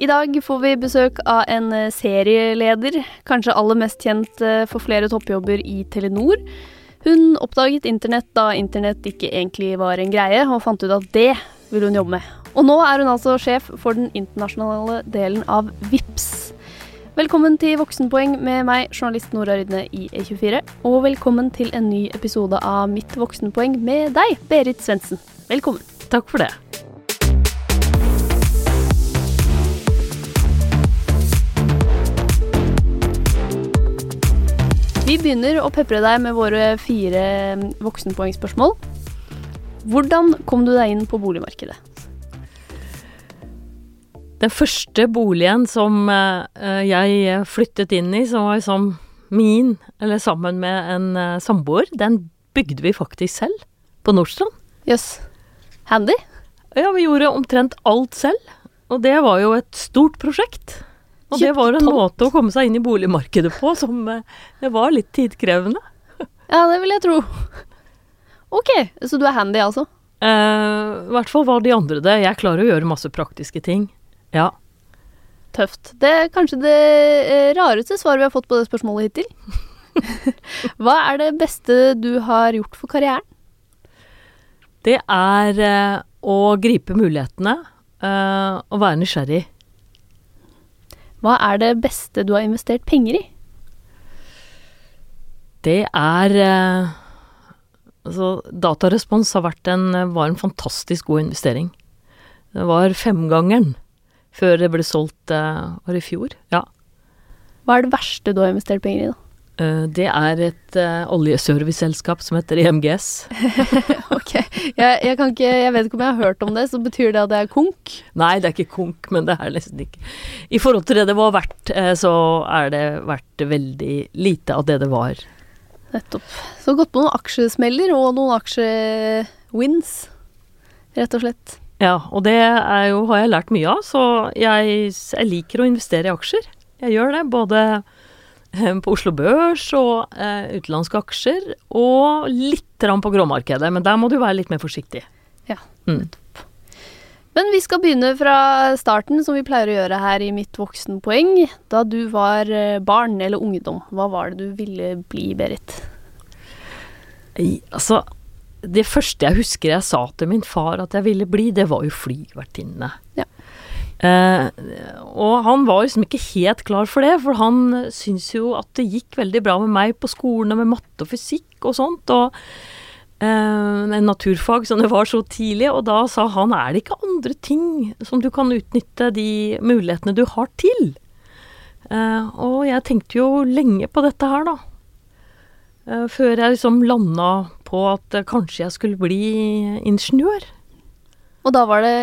I dag får vi besøk av en eh, serieleder, kanskje aller mest kjent eh, for flere toppjobber i Telenor. Hun oppdaget internett da internett ikke egentlig var en greie, og fant ut at det ville hun jobbe med. Og nå er hun altså sjef for den internasjonale delen av VIPS. Velkommen til Voksenpoeng med meg, journalist Nora Rydne i E24. Og velkommen til en ny episode av Mitt voksenpoeng med deg, Berit Svendsen. Velkommen. Takk for det. Vi begynner å pepre deg med våre fire voksenpoengspørsmål. Hvordan kom du deg inn på boligmarkedet? Den første boligen som eh, jeg flyttet inn i, som var som min, eller sammen med en eh, samboer, den bygde vi faktisk selv. På Nordstrand. Jøss. Handy? Ja, vi gjorde omtrent alt selv. Og det var jo et stort prosjekt. Og det var en tomt. måte å komme seg inn i boligmarkedet på som eh, det var litt tidkrevende. Ja, det vil jeg tro. Ok, så du er handy, altså? Uh, I hvert fall var de andre det. Jeg klarer å gjøre masse praktiske ting. Ja. Tøft. Det er kanskje det eh, rareste svaret vi har fått på det spørsmålet hittil. Hva er det beste du har gjort for karrieren? Det er uh, å gripe mulighetene uh, og være nysgjerrig. Hva er det beste du har investert penger i? Det er eh, Altså, datarespons har vært en, var en fantastisk god investering. Det var femgangeren før det ble solgt eh, Var i fjor? Ja. Hva er det verste du har investert penger i, da? Eh, det er et uh, oljeserviceselskap som heter EMGS. Ok, jeg, jeg kan ikke Jeg vet ikke om jeg har hørt om det, så betyr det at det er konk? Nei, det er ikke konk, men det er nesten ikke. I forhold til det det var verdt, eh, så er det verdt veldig lite av det det var. Nettopp. Så gått på noen aksjesmeller og noen aksjewins, rett og slett. Ja, og det jo, har jeg lært mye av, så jeg, jeg liker å investere i aksjer. Jeg gjør det, både på Oslo Børs og eh, utenlandske aksjer, og litt på gråmarkedet, men der må du være litt mer forsiktig. Ja, Mm. Men vi skal begynne fra starten, som vi pleier å gjøre her i Mitt voksenpoeng. Da du var eh, barn eller ungdom, hva var det du ville bli, Berit? I, altså, det første jeg husker jeg sa til min far at jeg ville bli, det var jo flyvertinne. Ja. Eh, og han var liksom ikke helt klar for det, for han syntes jo at det gikk veldig bra med meg på skolen og med matte og fysikk og sånt, og eh, en naturfag som det var så tidlig, og da sa han er det ikke andre ting som du kan utnytte de mulighetene du har til? Eh, og jeg tenkte jo lenge på dette her, da. Før jeg liksom landa på at kanskje jeg skulle bli ingeniør. Og da var det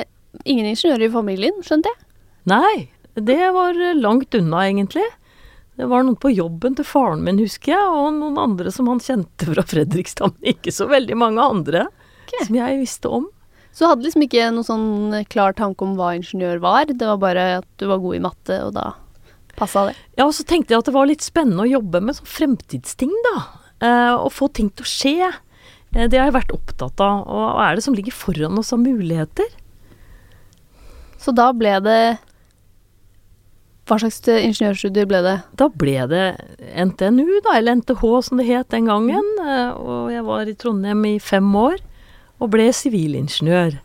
ingen ingeniører i familien, skjønte jeg? Nei, det var eh, langt unna, egentlig. Det var noen på jobben til faren min, husker jeg, og noen andre som han kjente fra Fredrikstad, men ikke så veldig mange andre okay. som jeg visste om. Så du hadde liksom ikke noen sånn klar tanke om hva ingeniør var, det var bare at du var god i matte, og da passa det. Ja, og så tenkte jeg at det var litt spennende å jobbe med sånn fremtidsting, da. Eh, og få ting til å skje. Eh, det har jeg vært opptatt av. Og hva er det som ligger foran oss av muligheter? Så da ble det Hva slags ingeniørstudier ble det? Da ble det NTNU, da, eller NTH som det het den gangen. eh, Og jeg var i Trondheim i fem år og ble sivilingeniør.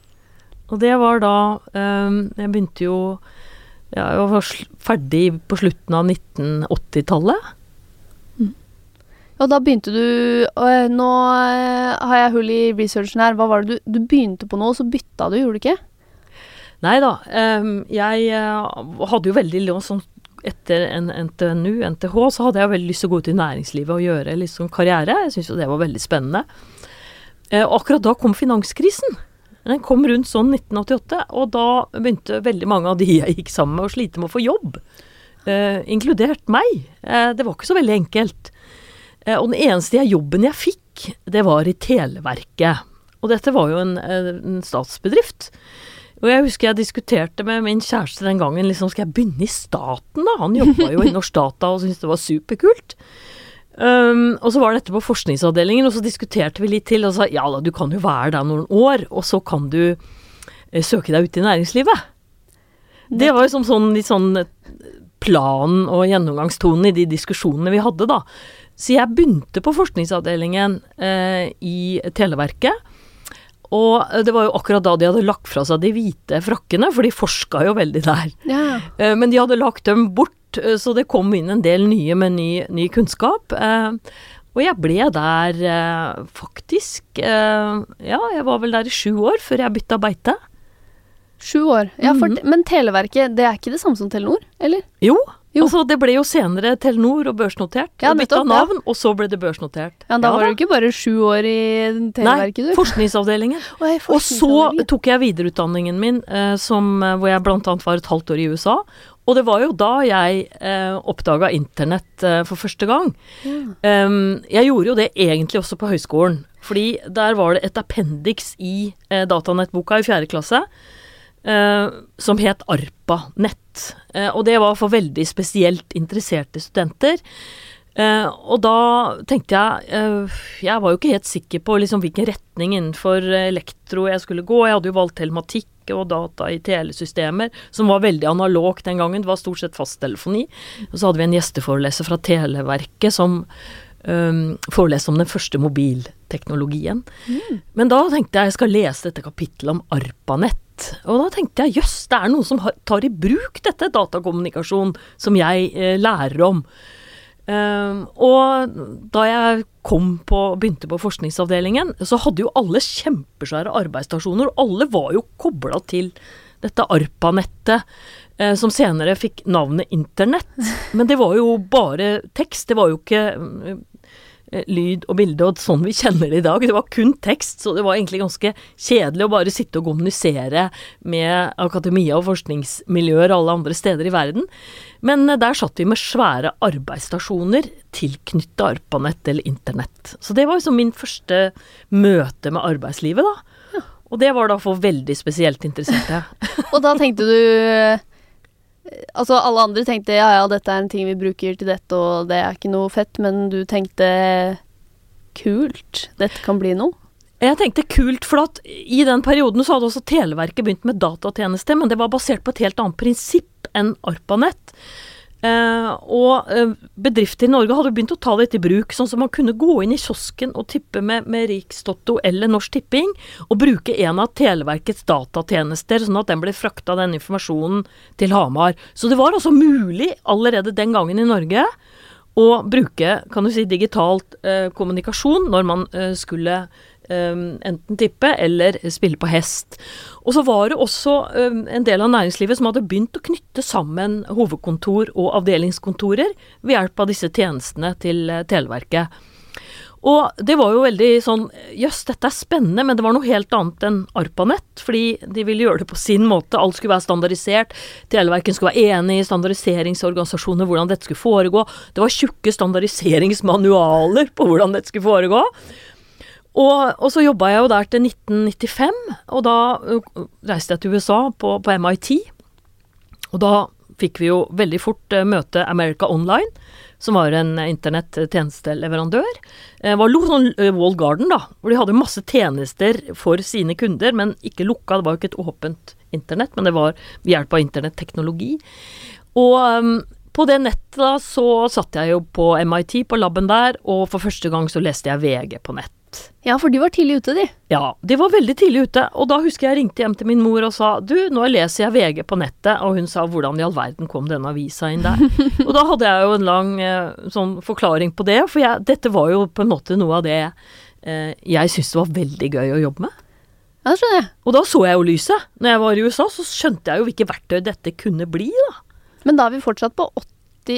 Og det var da eh, Jeg begynte jo Jeg var ferdig på slutten av 1980-tallet. Og da begynte du og eh, Nå eh, har jeg hull i researchen her. Hva var det du Du begynte på noe, så bytta du, gjorde du ikke? Nei da. ehm, jeg eh, hadde jo veldig sånn etter NTNU, NTH, så hadde jeg veldig lyst til å gå ut i næringslivet og gjøre litt sånn karriere. Jeg syntes jo det var veldig spennende. Eh, og akkurat da kom finanskrisen. Den kom rundt sånn 1988, og da begynte veldig mange av de jeg gikk sammen med å slite med å få jobb. Eh, inkludert meg. Det var ikke så veldig enkelt. Og den eneste jobben jeg fikk, det var i Televerket. Og dette var jo en, en statsbedrift. Og jeg husker jeg diskuterte med min kjæreste den gangen, liksom skal jeg begynne i staten da? Han jobba jo i Norsk Data og syntes det var superkult. Um, og så var dette på forskningsavdelingen, og så diskuterte vi litt til, og sa ja da, du kan jo være der noen år, og så kan du eh, søke deg ut i næringslivet. Det var jo som sånn litt sånn planen og gjennomgangstonen i de diskusjonene vi hadde, da. Så jeg begynte på forskningsavdelingen eh, i Televerket. Og det var jo akkurat da de hadde lagt fra seg de hvite frakkene, for de forska jo veldig der. Ja. Eh, men de hadde lagt dem bort, eh, så det kom inn en del nye med ny, ny kunnskap. Eh, og jeg ble der eh, faktisk eh, Ja, jeg var vel der i sju år før jeg bytta beite. Sju år. Ja, for, Mhm. Men Televerket, det er ikke det samme som Telenor, eller? Jo, Jo. altså det ble jo senere Telenor og børsnotert. Ja, bytta nettopp, ja. navn, og så ble det børsnotert. Ja, Da Ja var da. du ikke bare sju år i Televerket, Nei, forskningsavdelingen. Jeg er Og så tok jeg videreutdanningen min, eh, som, eh, hvor jeg annet var et halvt år i USA. Og det var jo da jeg eh, oppdaga internett eh, for første gang. Ja. Um, jeg gjorde jo det egentlig også på høyskolen. Fordi der var det et appendix i eh, datanettboka i fjerde klasse eh, som het ARPA Eh, og det var for veldig spesielt interesserte studenter. Eh, og da tenkte jeg eh, Jeg var jo ikke helt sikker på liksom, hvilken retning innenfor elektro jeg skulle gå. Jeg hadde jo valgt telematikk og data i telesystemer, som var veldig analogt den gangen. Det var stort sett fasttelefoni. Og så hadde vi en gjesteforeleser fra Televerket som um, foreleste om den første mobilteknologien. Men da tenkte jeg jeg skal lese dette kapittelet om ARPANET. Og da tenkte jeg jøss, det er noen som tar i bruk dette datakommunikasjon som jeg eh, lærer om. Um, og da jeg kom på, begynte på forskningsavdelingen, så hadde jo alle kjempesvære arbeidsstasjoner, og alle var jo kobla til dette ARPANettet, eh, som senere fikk navnet Internett. Men det var jo bare tekst, det var jo ikke lyd og bilde og sånn vi kjenner det i dag. Det var kun tekst, så det var egentlig ganske kjedelig å bare sitte og kommunisere med akademia og forskningsmiljøer alle andre steder i verden. Men eh, der satt vi med svære arbeidsstasjoner tilknytta ARPANET eller Internett. Så det var liksom min første møte med arbeidslivet, da. Og det var da for veldig spesielt interesserte. Og da tenkte du eh, Altså, alle andre tenkte ja, ja, dette er en ting vi bruker til dette, og det er ikke noe fett, men du tenkte kult, dette kan bli noe. Jeg tenkte kult, for at i den perioden så hadde også Televerket begynt med datatjeneste, men det var basert på et helt annet prinsipp enn ARPANET. Eh, og eh, bedrifter i Norge hadde begynt å ta dette i bruk, sånn som man kunne gå inn i kiosken og tippe med, med Rikstotto eller Norsk Tipping, og bruke en av Televerkets datatjenester, sånn at den ble frakta den informasjonen til Hamar. Så det var altså mulig allerede den gangen i Norge å bruke kan du si, digitalt eh, kommunikasjon når man skulle eh, enten tippe eller spille på hest. Og så var det også um, en del av næringslivet som hadde begynt å knytte sammen hovedkontor og avdelingskontorer ved hjelp av disse tjenestene til uh, Televerket. Og det var jo veldig sånn Jøss, dette er spennende, men det var noe helt annet enn ARPANET. Fordi de ville gjøre det på sin måte. Alt skulle være standardisert. Televerken skulle være enig i standardiseringsorganisasjoner, hvordan dette skulle foregå. Det var tjukke standardiseringsmanualer på hvordan dette skulle foregå. Og, og så jobba jeg jo der til 1995, og da reiste jeg til USA på, på MIT. Og da fikk vi jo veldig fort eh, møte America Online, som var en eh, internettjenesteleverandør. Det var lo- sånn eh, Wall Garden, da, hvor de hadde masse tjenester for sine kunder, men ikke lukka. Det var jo ikke et åpent internett, men det var ved hjelp av internetteknologi. Og um, på det nettet da, så satt jeg jo på MIT, på laben der, og for første gang så leste jeg VG på nett. Ja, for de var tidlig ute, de. Ja, de var veldig tidlig ute, og da husker jeg ringte hjem til min mor og sa du, nå leser jeg VG på nettet, og hun sa hvordan i all verden kom denne avisa inn der? og da hadde jeg jo en lang eh, sånn forklaring på det, for jeg, dette var jo på en måte noe av det eh, jeg syntes det var veldig gøy å jobbe med. Ja, det skjønner jeg. Og da så jeg jo lyset. Når jeg var i USA, så skjønte jeg jo hvilke verktøy dette kunne bli, da. Men da er vi fortsatt på 80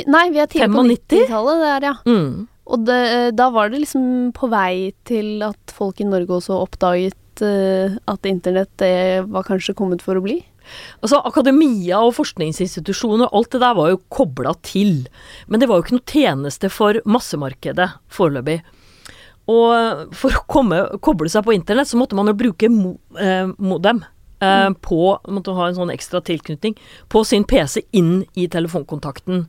Nei, vi er tidlig på 90-tallet der, ja. Mm. Og det, da var det liksom på vei til at folk i Norge også oppdaget uh, at internett det var kanskje kommet for å bli. Altså, Akademia og forskningsinstitusjoner alt det der var jo kobla til. Men det var jo ikke noe tjeneste for massemarkedet foreløpig. Og for å komme, koble seg på internett, så måtte man jo bruke mo, eh, modem. Eh, på, måtte ha en sånn ekstra tilknytning på sin PC inn i telefonkontakten.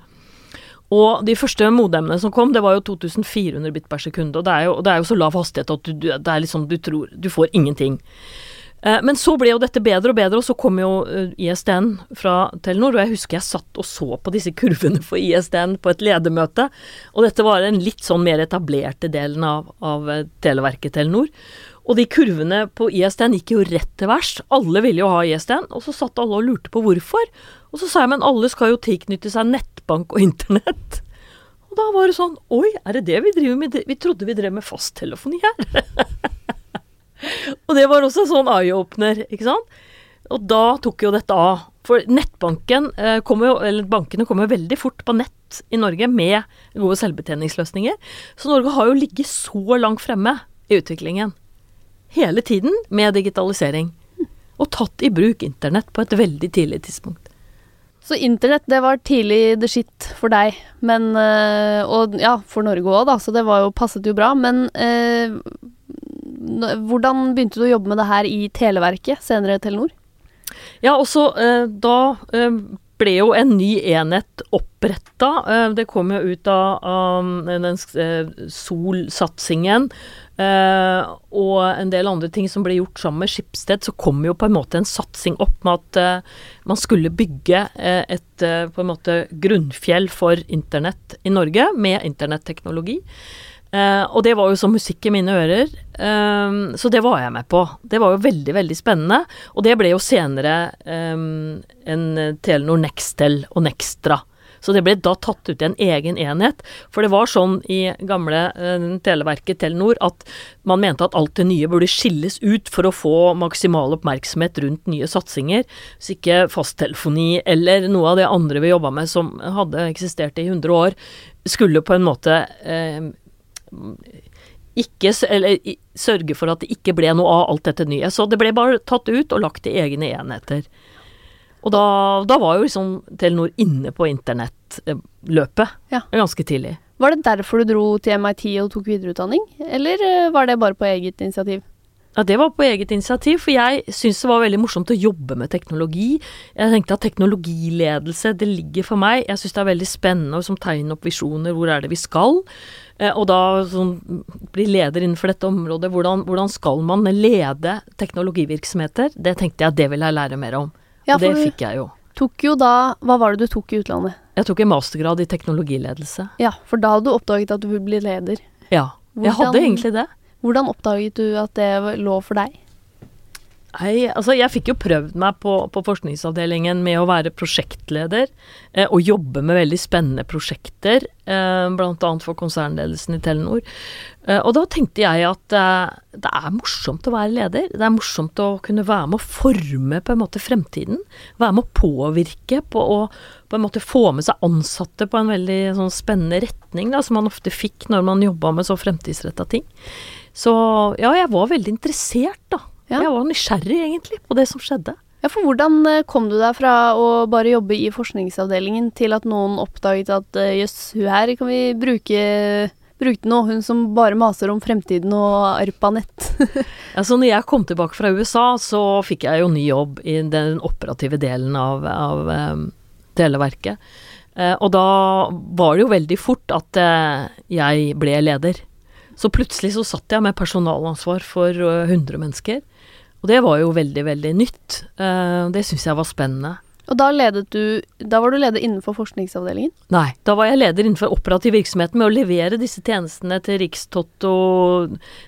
Og de første modemene som kom, det var jo 2400 bit per sekund. Og det er jo, det er jo så lav hastighet at du, det er liksom, du tror Du får ingenting. Eh, men så ble jo dette bedre og bedre, og så kom jo eh, ISDN fra Telenor. Og jeg husker jeg satt og så på disse kurvene for ISDN på et ledermøte. Og dette var den litt sånn mer etablerte delen av, av eh, Televerket Telenor. Og de kurvene på ISDN gikk jo rett til værs. Alle ville jo ha ISDN, og så satt alle og lurte på hvorfor. Og så sa jeg men alle skal jo tilknytte seg nettbank og internett. Og da var det sånn Oi, er det det vi driver med? Vi trodde vi drev med fasttelefoni her. og det var også sånn eye-opener, ikke sant. Og da tok jo dette av. For nettbanken eh, kommer jo, eller bankene kommer jo veldig fort på nett i Norge med gode selvbetjeningsløsninger. Så Norge har jo ligget så langt fremme i utviklingen. Hele tiden med digitalisering. Og tatt i bruk internett på et veldig tidlig tidspunkt. Så internett, det var tidlig the shit for deg, men eh, Og ja, for Norge òg, da, så det var jo, passet jo bra. Men eh, hvordan begynte du å jobbe med det her i Televerket, senere Telenor? Ja, også eh, da eh, ble jo en ny enhet oppretta. Eh, det kom jo ut av, av den Sol-satsingen. Uh, og en del andre ting som ble gjort sammen med Skipsted, så kom jo på en måte en satsing opp med at uh, man skulle bygge uh, et på en måte grunnfjell for internett i Norge, med internetteknologi. og det var jo som musikk i mine ører, så det var jeg med på. Det var jo veldig, veldig spennende. Og det ble jo senere en Telenor Nextel og Nextra. Så det ble da tatt ut i en egen enhet. For det var sånn i gamle eh, Televerket Telenor at man mente at alt det nye burde skilles ut for å få maksimal oppmerksomhet rundt nye satsinger. Så ikke fasttelefoni eller noe av det andre vi jobba med som hadde eksistert i 100 år, skulle på en måte eh, ikke, eller, sørge for at det ikke ble noe av alt dette nye. Så det ble bare tatt ut og lagt i egne enheter. Og da, da var jo liksom Telenor inne på internettløpet ja. ganske tidlig. Var det derfor du dro til MIT og tok videreutdanning, eller eh, var det bare på eget initiativ? Ja, det var på eget initiativ, for jeg syntes det var veldig morsomt å jobbe med teknologi. Jeg tenkte at teknologiledelse, det ligger for meg. Jeg syns det er veldig spennende å tegne opp visjoner, hvor er det vi skal? Eh, og da sånn, bli leder innenfor dette området, hvordan, hvordan skal man lede teknologivirksomheter? Det tenkte jeg at det ville jeg lære mer om. Ja, og det fikk jeg jo. Tok jo da Hva var det du tok i utlandet? Jeg tok en mastergrad i teknologiledelse. Ja, for da hadde du oppdaget at du ville bli leder. Ja, hvordan, jeg hadde egentlig det. Hvordan oppdaget du at det lå for deg? Nei, altså jeg fikk jo prøvd meg på, på forskningsavdelingen med å være prosjektleder eh, og jobbe med veldig spennende prosjekter, eh, bl.a. for konsernledelsen i Telenor. Eh, og da tenkte jeg at eh, det er morsomt å være leder. Det er morsomt å kunne være med å forme på en måte fremtiden. Være med å påvirke på å på en måte få med seg ansatte på en veldig sånn spennende retning, da, som man ofte fikk når man jobba med så fremtidsretta ting. Så ja, jeg var veldig interessert, da. Ja. Jeg var nysgjerrig, egentlig, på det som skjedde. Ja, for hvordan eh, kom du deg fra å bare jobbe i forskningsavdelingen til at noen oppdaget at eh, jøss, hun her kan vi bruke brukte nå, hun som bare maser om fremtiden og ARPANET. altså når jeg kom tilbake fra USA, så fikk jeg jo ny jobb i den operative delen av, av um, televerket. Uh, og da var det jo veldig fort at uh, jeg ble leder. Så plutselig så satt jeg med personalansvar for 100 mennesker. Og det var jo veldig, veldig nytt. Uh, det syns jeg var spennende. Og da du Da var du leder innenfor forskningsavdelingen? Nei, da var jeg leder innenfor operativ virksomhet med å levere disse tjenestene til Rikstotto,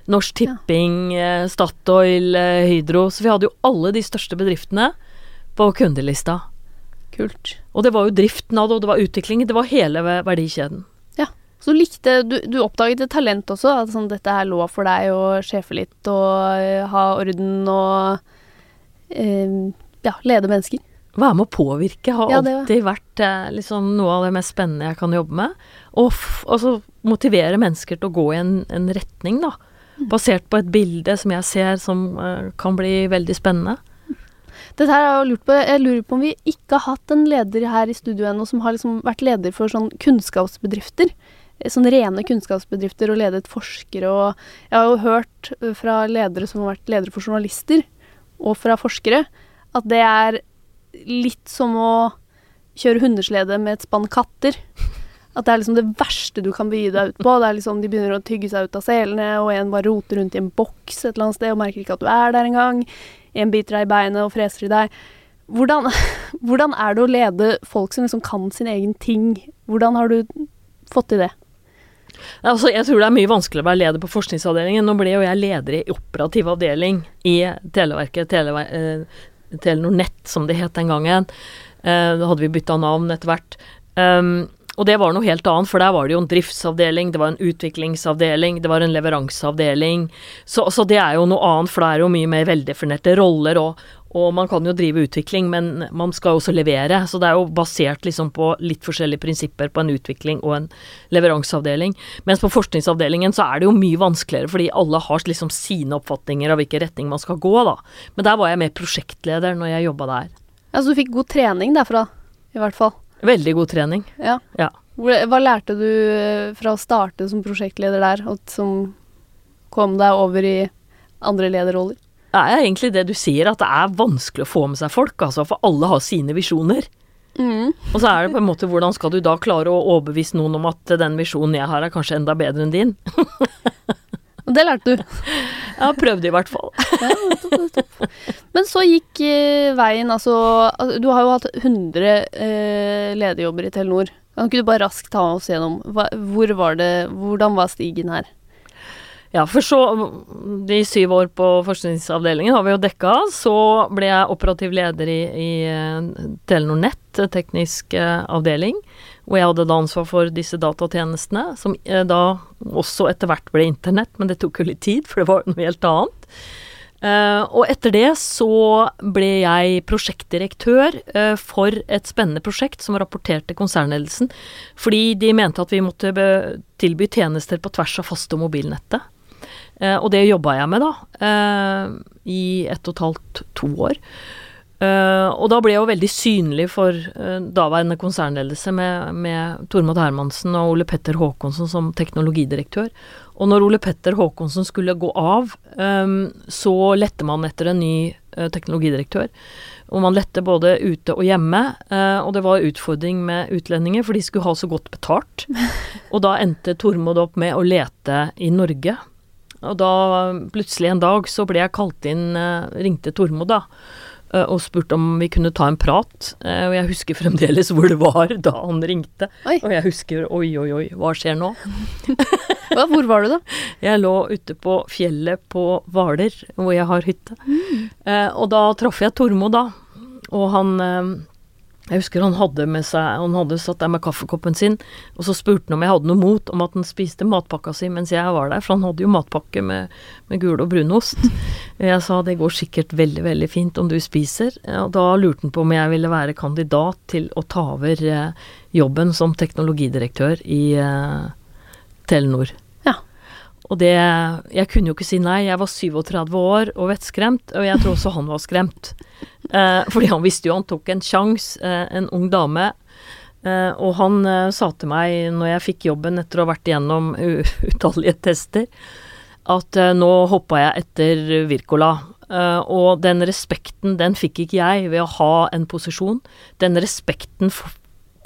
Norsk Tipping, ja. Eh, Statoil, eh, Hydro. Så vi hadde jo alle de største bedriftene på kundelista. Kult. Og det var jo driften av det, og det var utviklingen. Det var hele verdikjeden. Så likte du, du oppdaget et talent også, at sånn, dette her lå for deg å sjefe litt og uh, ha orden og uh, ja, lede mennesker. Være med å påvirke har ja, alltid vært eh, liksom, noe av det mest spennende jeg kan jobbe med. Og altså, motivere mennesker til å gå i en, en retning, da. Mm. Basert på et bilde som jeg ser som kan bli veldig spennende. Dette her har Jeg lurt på, jeg lurer på om vi ikke har hatt en leder her i studio ennå som har liksom vært leder for sånn kunnskapsbedrifter sånn rene kunnskapsbedrifter og ledet forskere og Jeg har jo hørt eh, fra ledere som har vært ledere for journalister, og fra forskere, at det er litt som å kjøre hundeslede med et spann katter. At det er liksom det verste du kan begi deg ut på. Det er liksom De begynner å tygge seg ut av selene, og en bare roter rundt i en boks et eller annet sted og merker ikke at du er der engang. En biter deg i beinet og freser i deg. Hvordan, hvordan er det å lede folk som liksom kan sin egen ting? Hvordan har du fått til det? Altså, jeg tror det er mye vanskeligere å være leder på forskningsavdelingen. Nå ble jo jeg leder i operativ avdeling i Televerket, Telever eh, Telenor Nett, som det het den gangen. Eh, da hadde vi bytta navn etter hvert. Um, og det var noe helt annet, for der var det jo en driftsavdeling, det var en utviklingsavdeling, det var en leveranseavdeling. Så, så det er jo noe annet, for det er jo mye mer veldefinerte roller, og, og, man kan jo drive utvikling, men man skal jo også levere. Så det er jo basert liksom på litt forskjellige prinsipper på en utvikling og en leveranseavdeling. Mens på forskningsavdelingen så er det jo mye vanskeligere, fordi alle har liksom sine oppfatninger av hvilken retning man skal gå, da. Men der var jeg mer prosjektleder når jeg jobba der. Ja, Så du fikk god trening derfra, i hvert fall? Veldig god trening. Ja. ja. Hva lærte du eh, fra å starte som prosjektleder der, og som kom deg over i andre lederroller? Det er egentlig det du sier, at det er vanskelig å få med seg folk, altså, for alle har sine visjoner. Mm. Og så er det på en måte hvordan skal du da klare å overbevise noen om at den visjonen jeg har er kanskje enda bedre enn din? Og det lærte du? Jeg har prøvd i hvert fall. ja, Men så gikk eh, veien, altså Du har jo hatt 100 eh, lederjobber i Telenor. Kan ikke du bare raskt ta oss gjennom hvor var det, hvordan var stigen her? Ja, for så De syv år på forskningsavdelingen har vi jo dekka. Så ble jeg operativ leder i, i eh, Telenor Nett, teknisk eh, avdeling. Hvor jeg hadde da ansvar for disse datatjenestene, som eh, da også etter hvert ble internett, men det tok jo litt tid, for det var noe helt annet. Uh, og etter det så ble jeg prosjektdirektør uh, for et spennende prosjekt som rapporterte konsernledelsen, fordi de mente at vi måtte tilby tjenester på tvers av faste- og mobilnettet. Uh, og det jobba jeg med, da, i ett og et halvt, to år. Eh, og da ble jeg jo veldig synlig for uh, daværende konsernledelse med, med Tormod Hermansen og Ole Petter Håkonsen som teknologidirektør. Og når Ole Petter Håkonsen skulle gå av, um, så lette man etter en ny uh, teknologidirektør. Og man lette både ute og hjemme, og det var utfordring med utlendinger, for de skulle ha så godt betalt. Og da endte Tormod opp med å lete i Norge. Og da plutselig en dag så ble jeg kalt inn, ringte Tormod da Eh, og spurte om vi kunne ta en prat. Eh, og jeg husker fremdeles hvor det var da han ringte. Oi. Og jeg husker oi, oi, oi, hva skjer nå? hvor var du da? Jeg lå ute på fjellet på Hvaler, hvor jeg har hytte. Mm. Eh, og da traff jeg Tormod da. Og han jeg husker han hadde med seg Han hadde satt der med kaffekoppen sin, og så spurte han om jeg hadde noe mot om at han spiste matpakka si mens jeg var der, for han hadde jo matpakke med, med gul og brunost. Jeg sa det går sikkert veldig, veldig fint om du spiser, og da lurte han på om jeg ville være kandidat til å ta over eh, jobben som teknologidirektør i uh, Telenor. Og det Jeg kunne jo ikke si nei. Jeg var 37 år og vettskremt, og jeg tror også han var skremt. Eh, fordi han visste jo han tok en sjanse, eh, en ung dame. Eh, og han eh, sa til meg når jeg fikk jobben etter å ha vært igjennom utallige tester, at eh, nå hoppa jeg etter Wirkola. Eh, og den respekten, den fikk ikke jeg ved å ha en posisjon. Den respekten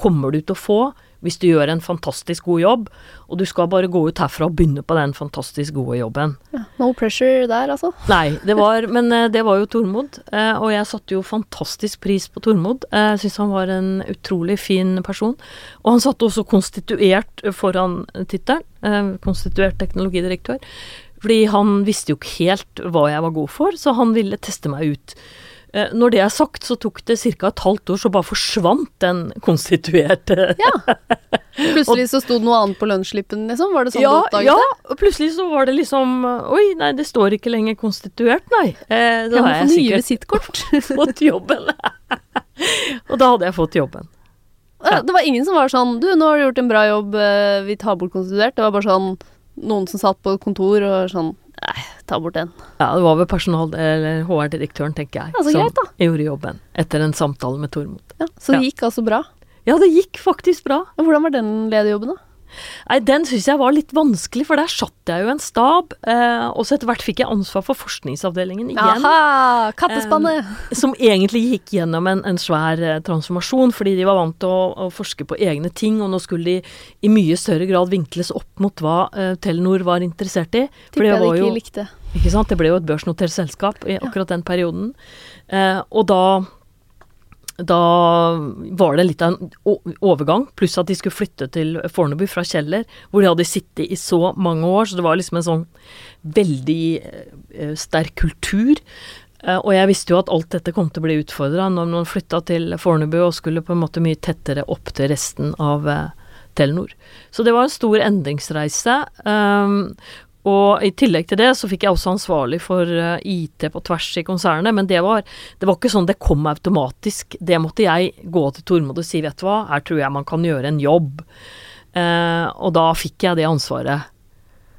kommer du til å få hvis du gjør en fantastisk god jobb, og du skal bare gå ut herfra og begynne på den fantastisk gode jobben. Ja, no pressure der, altså? Nei, det var, men eh, det var jo Tormod, eh, og jeg satte jo fantastisk pris på Tormod. Jeg syns han var en utrolig fin person. Og han satt også konstituert foran tittelen, eh, konstituert teknologidirektør. Fordi han visste jo ikke helt hva jeg var god for, så han ville teste meg ut. Eh, når det er sagt, så tok det ca. et halvt år, så bare forsvant den konstituerte Ja. Plutselig så sto det noe annet på lønnsslippen, liksom? Var det sånn ja, du oppdaget ja, det? Ja, plutselig så var det liksom Oi, nei, det står ikke lenger konstituert, nei. Eh, da har jeg sikkert visittkort. fått jobben. og da hadde jeg fått jobben. Ja. Det var ingen som var sånn Du, nå har du gjort en bra jobb, eh, vi tar bort konstituert. Det var bare sånn noen som satt på kontor og sånn Nei, ta bort den. Ja, det var vel personal- eller HR-direktøren, tenker jeg, ja, som greit, gjorde jobben. Etter en samtale med Tormod. Ja, så det ja. gikk altså bra? Ja, det gikk faktisk bra. Hvordan var den lederjobben, da? Nei, den syns jeg var litt vanskelig, for der satt jeg jo en stab. Eh, og så etter hvert fikk jeg ansvar for forskningsavdelingen igjen. Aha! Kattespannet! Eh, som egentlig gikk gjennom en, en svær eh, transformasjon, fordi de var vant til å, å, forske på egne ting, og nå skulle de i mye større grad vinkles opp mot hva eh, Telenor var interessert i. Tipper jeg de ikke likte. Ikke sant. Det ble jo et børsnotert selskap i akkurat den perioden. Eh, og da da var det litt av en overgang, pluss at de skulle flytte til Fornebu fra Kjeller, hvor de hadde sittet i så mange år, så det var liksom en sånn veldig uh, sterk kultur. Uh, og jeg visste jo at alt dette kom til å bli utfordra når man flytta til Fornebu og skulle på en måte mye tettere opp til resten av Telenor. Så det var en stor endringsreise. Og i tillegg til det så fikk jeg også ansvarlig for eh, IT på tvers i konsernet, men det var, det var ikke sånn det kom automatisk. Det måtte jeg gå til Tormod og si, vet du hva, her tror jeg man kan gjøre en jobb. Eh, og da fikk jeg det ansvaret.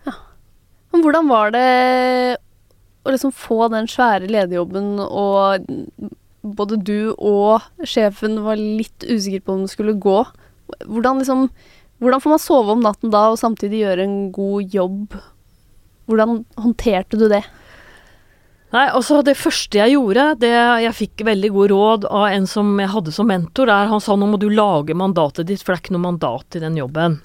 Ja. Men hvordan var det å liksom få den svære lederjobben, og både du og sjefen var litt usikker på om det skulle gå? Hvordan liksom hvordan får man sove om natten da og samtidig gjøre en god jobb hvordan håndterte du det? Nei, altså Det første jeg gjorde, det jeg fikk veldig god råd av en som jeg hadde som mentor, der han sa nå må du lage mandatet ditt, for det er ikke noe mandat i den jobben.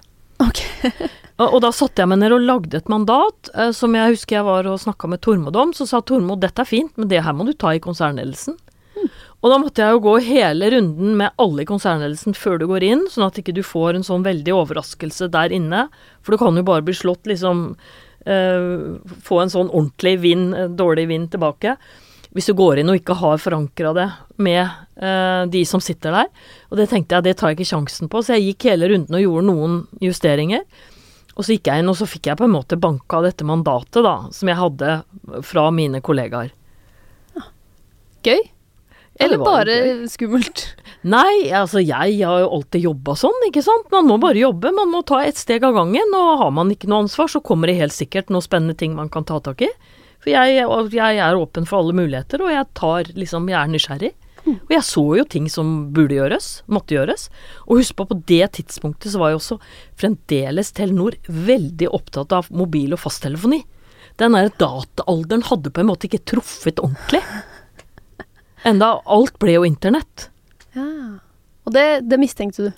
Ok. og, og, da satte jeg meg ned og lagde et mandat, eh, som jeg husker jeg var og snakka med Tormod om. Så sa Tormod dette er fint, men det her må du ta i konsernledelsen. Mm. Og da måtte jeg jo gå hele runden med alle i konsernledelsen før du går inn, sånn at ikke du får en sånn veldig overraskelse der inne. For du kan jo bare bli slått liksom få en sånn ordentlig vind, eh, dårlig vind tilbake. Hvis du går inn og ikke har forankra det med uh, de som sitter der. Og det tenkte jeg, det tar jeg ikke sjansen på, så jeg gikk hele runden og gjorde noen justeringer. Og så gikk jeg inn, og så fikk jeg på en måte banka dette mandatet, da, som jeg hadde fra mine kollegaer. Gøy. Eller bare skummelt? Nei, altså jeg har jo alltid jobba sånn, ikke sant. Man må bare jobbe, man må ta ett steg av gangen. Og har man ikke noe ansvar, så kommer det helt sikkert noen spennende ting man kan ta tak i. For jeg, jeg er åpen for alle muligheter, og jeg tar liksom, jeg er nysgjerrig. Og jeg så jo ting som burde gjøres, måtte gjøres. Og husk på, på det tidspunktet så var jo også fremdeles Telenor veldig opptatt av mobil- og fasttelefoni. Den der dataalderen hadde på en måte ikke truffet ordentlig. Enda alt ble jo internett. Ja. Og det, det mistenkte du?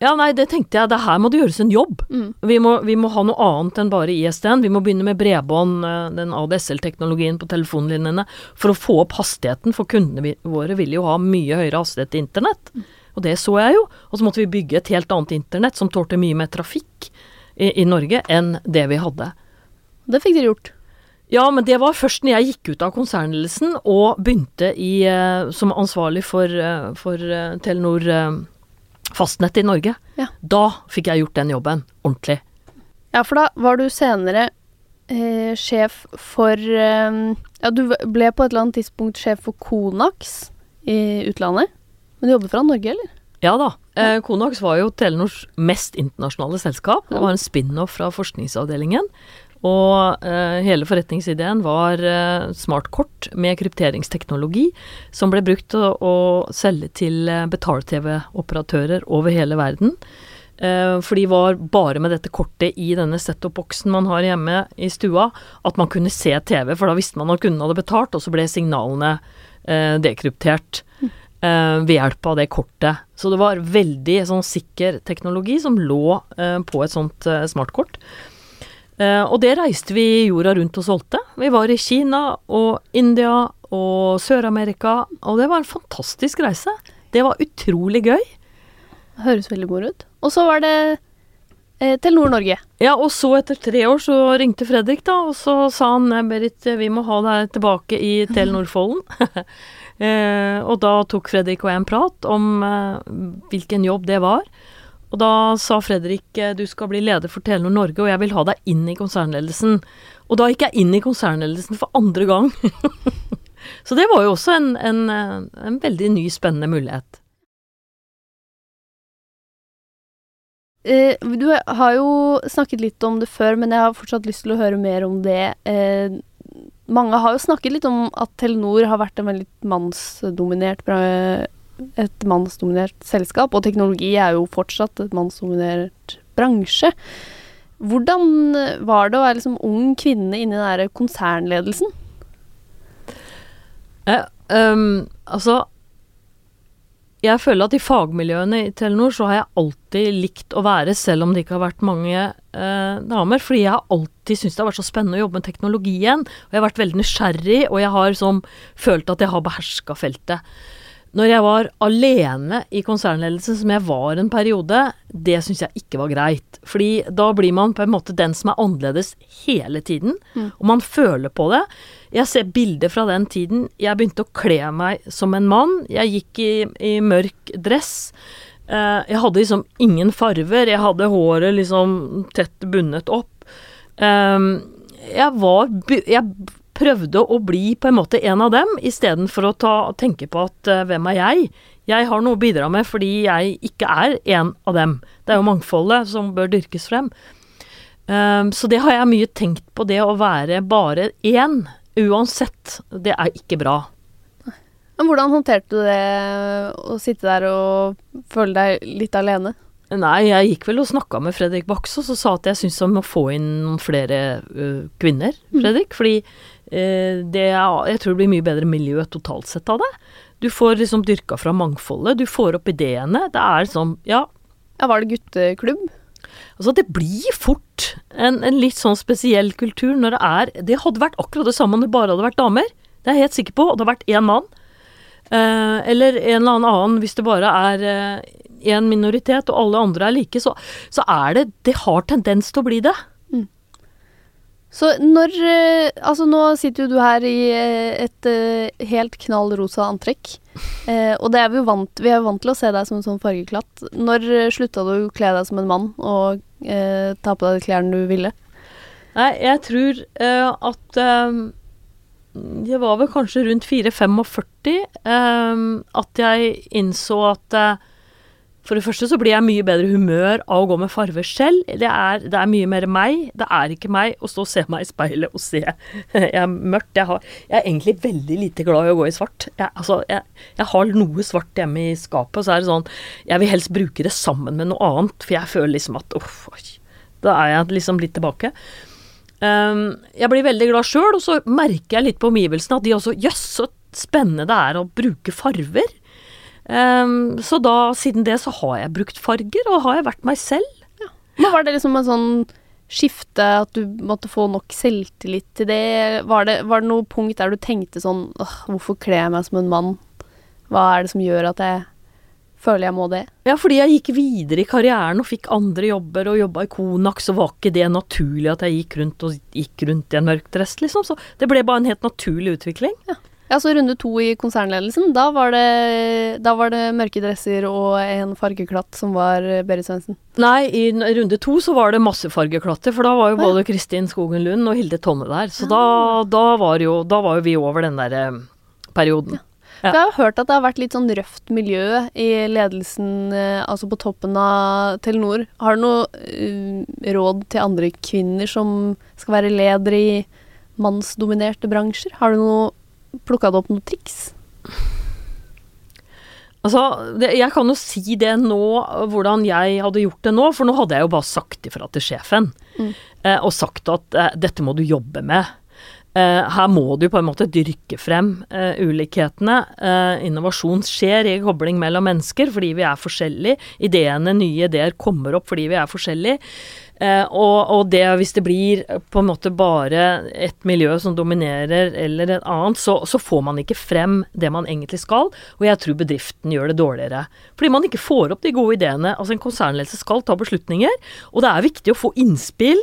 Ja, nei, det tenkte jeg. Det her må det gjøres en jobb. Mm. Vi, må, vi, må, ha noe annet enn bare ISDN. Vi må begynne med bredbånd, eh, den ADSL-teknologien på telefonlinjene, for å få opp hastigheten. For kundene våre vil jo ha mye høyere hastighet til internett. Mm. Og det så jeg jo. Og så måtte vi bygge et helt annet internett som tålte mye mer trafikk i, i Norge enn det vi hadde. Det fikk dere gjort. Ja, men det var først når jeg gikk ut av konsernledelsen og begynte i, uh, som ansvarlig for, uh, for uh, Telenor fastnett i Norge. Ja. Da fikk jeg gjort den jobben ordentlig. Ja, for da var du senere sjef for Ja, du ble på et eller annet tidspunkt sjef for Konax i utlandet. Men du jobber fra Norge, eller? Ja da. Eh, Konax var jo Telenors mest internasjonale selskap. Det var en spin-off fra forskningsavdelingen. Og eh, hele forretningsideen var eh, smartkort med krypteringsteknologi som ble brukt å, å selge til eh, betal-TV-operatører over hele verden. Eh, for de var bare med dette kortet i denne set-up-boksen man har hjemme i stua, at man kunne se TV, for da visste man at kunden hadde betalt, og så ble signalene eh, dekryptert. Eh, ved hjelp av det kortet. Så det var veldig sånn sikker teknologi som lå på et sånt smartkort. Eh, og det reiste vi jorda rundt og solgte. Vi var i Kina og India og Sør-Amerika, og det var en fantastisk reise. Det var utrolig gøy. Høres veldig god ut. Og så var det eh, Telenor Norge. Ja, og så etter tre år så ringte Fredrik, da, og så sa han Berit, vi må ha deg tilbake i Telenor Follen. eh, og da tok Fredrik og jeg en prat om eh, hvilken jobb det var. Og da sa Fredrik eh, du skal bli leder for Telenor Norge, og jeg vil ha deg inn i konsernledelsen. Og da gikk jeg inn i konsernledelsen for andre gang. Så det var jo også en, en, eh, en veldig ny, spennende mulighet. Eh, du har jo snakket litt om det før, men jeg har fortsatt lyst til å høre mer om det. Mange har jo snakket litt om at Telenor har vært en veldig mannsdominert et mannsdominert selskap, og teknologi er jo fortsatt et mannsdominert bransje. Hvordan var det å være liksom ung kvinne inni den der konsernledelsen? Eh, um, altså Jeg føler at i fagmiljøene i Telenor så har jeg alltid likt å være, selv om det ikke har vært mange eh, damer. Fordi jeg har alltid syntes det har vært så spennende å jobbe med teknologien. Og jeg har vært veldig nysgjerrig, og jeg har som, følt at jeg har beherska feltet. Når jeg var alene i konsernledelsen, som jeg var en periode, det syns jeg ikke var greit. Fordi da blir man på en måte den som er annerledes hele tiden, mm. og man føler på det. Jeg ser bilder fra den tiden. Jeg begynte å kle meg som en mann. Jeg gikk i, i mørk dress. Uh, jeg hadde liksom ingen farver. Jeg hadde håret liksom tett bundet opp. Um, jeg var Jeg prøvde å bli på en måte en av dem, istedenfor å ta, tenke på at uh, hvem er jeg? Jeg har noe å bidra med fordi jeg ikke er en av dem. Det er jo mangfoldet som bør dyrkes frem. Um, så det har jeg mye tenkt på, det å være bare én, uansett. Det er ikke bra. Men hvordan håndterte du det å sitte der og føle deg litt alene? Nei, jeg gikk vel og snakka med Fredrik Baksås og sa at jeg syns han må få inn noen flere uh, kvinner, mm. Fredrik. Mm. Fordi det er, jeg tror det blir mye bedre miljø totalt sett av det. Du får liksom dyrka fra mangfoldet, du får opp ideene. Det er sånn, ja. Ja, Var det gutteklubb? Altså, det blir fort en, en, litt sånn spesiell kultur når det er Det hadde vært akkurat det samme om det bare hadde vært damer. Det er jeg helt sikker på. Og det hadde vært én mann. Eh, eller en eller annen hvis det bare er en minoritet, og alle andre er like, så, så er det Det har tendens til å bli det. Så når eh, Altså, nå sitter jo du her i eh, et uh, helt knall rosa antrekk. Og det er vi jo vant Vi er jo vant til å se deg som en sånn fargeklatt. Når slutta du å kle deg som en mann og eh, ta på deg de klærne du ville? Nei, jeg tror at det var vel kanskje rundt 4-45 at jeg innså at for det første så blir jeg mye bedre humør av å gå med farver selv. Det er, det er, mye mer meg. Det er ikke meg å stå og se meg i speilet og se Jeg er mørkt. Jeg, har, jeg, er egentlig veldig lite glad i å gå i svart. Jeg, altså, jeg, jeg har noe svart hjemme i skapet, og så er det sånn Jeg vil helst bruke det sammen med noe annet, for jeg føler liksom at uff, da er jeg liksom litt tilbake. Um, jeg blir veldig glad sjøl, og så merker jeg litt på omgivelsene at de også Jøss, så spennende det er å bruke farver. Um, så da, siden det, så har jeg brukt farger, og har jeg vært meg selv. Ja. Men var det liksom en sånn skifte, at du måtte få nok selvtillit til det? Var det, var det noe punkt der du tenkte sånn hvorfor kler jeg meg som en mann? Hva er det som gjør at jeg føler jeg må det? Ja, fordi jeg gikk videre i karrieren og fikk andre jobber og jobba i Konak, så var ikke det naturlig at jeg gikk rundt og gikk rundt i en mørk dress, liksom. Så det ble bare en helt naturlig utvikling. Ja. Ja, så runde to i konsernledelsen, da var, det, da var det mørke dresser og en fargeklatt som var eh, Berit Svendsen? Nei, i runde to så var det masse fargeklatter, for da var jo både Kristin Skogen Lund og Hilde Tonne der. Så da, da, var jo, da, var jo, vi over den der eh, perioden. Ja. Ja. Jeg har hørt at det har vært litt sånn røft miljø i ledelsen, eh, altså på toppen av Telenor. Har du noe uh, råd til andre kvinner som skal være ledere i mannsdominerte bransjer? Har du noe plukka du opp noen triks? Altså, det, jeg kan jo si det nå, hvordan jeg hadde gjort det nå, for nå hadde jeg jo bare sagt ifra til sjefen. Mm. Eh, og sagt at eh, dette må du jobbe med. Eh, her må du på en måte dyrke frem eh, ulikhetene. Eh, innovasjon skjer i kobling mellom mennesker fordi vi er forskjellige. Ideene, nye ideer kommer opp fordi vi er forskjellige. Eh, og, og, det hvis det blir på en måte bare et miljø som dominerer eller et annet, så, så, får man ikke frem det man egentlig skal, og jeg tror bedriften gjør det dårligere. Fordi man ikke får opp de gode ideene. Altså en konsernledelse skal ta beslutninger, og det er viktig å få innspill.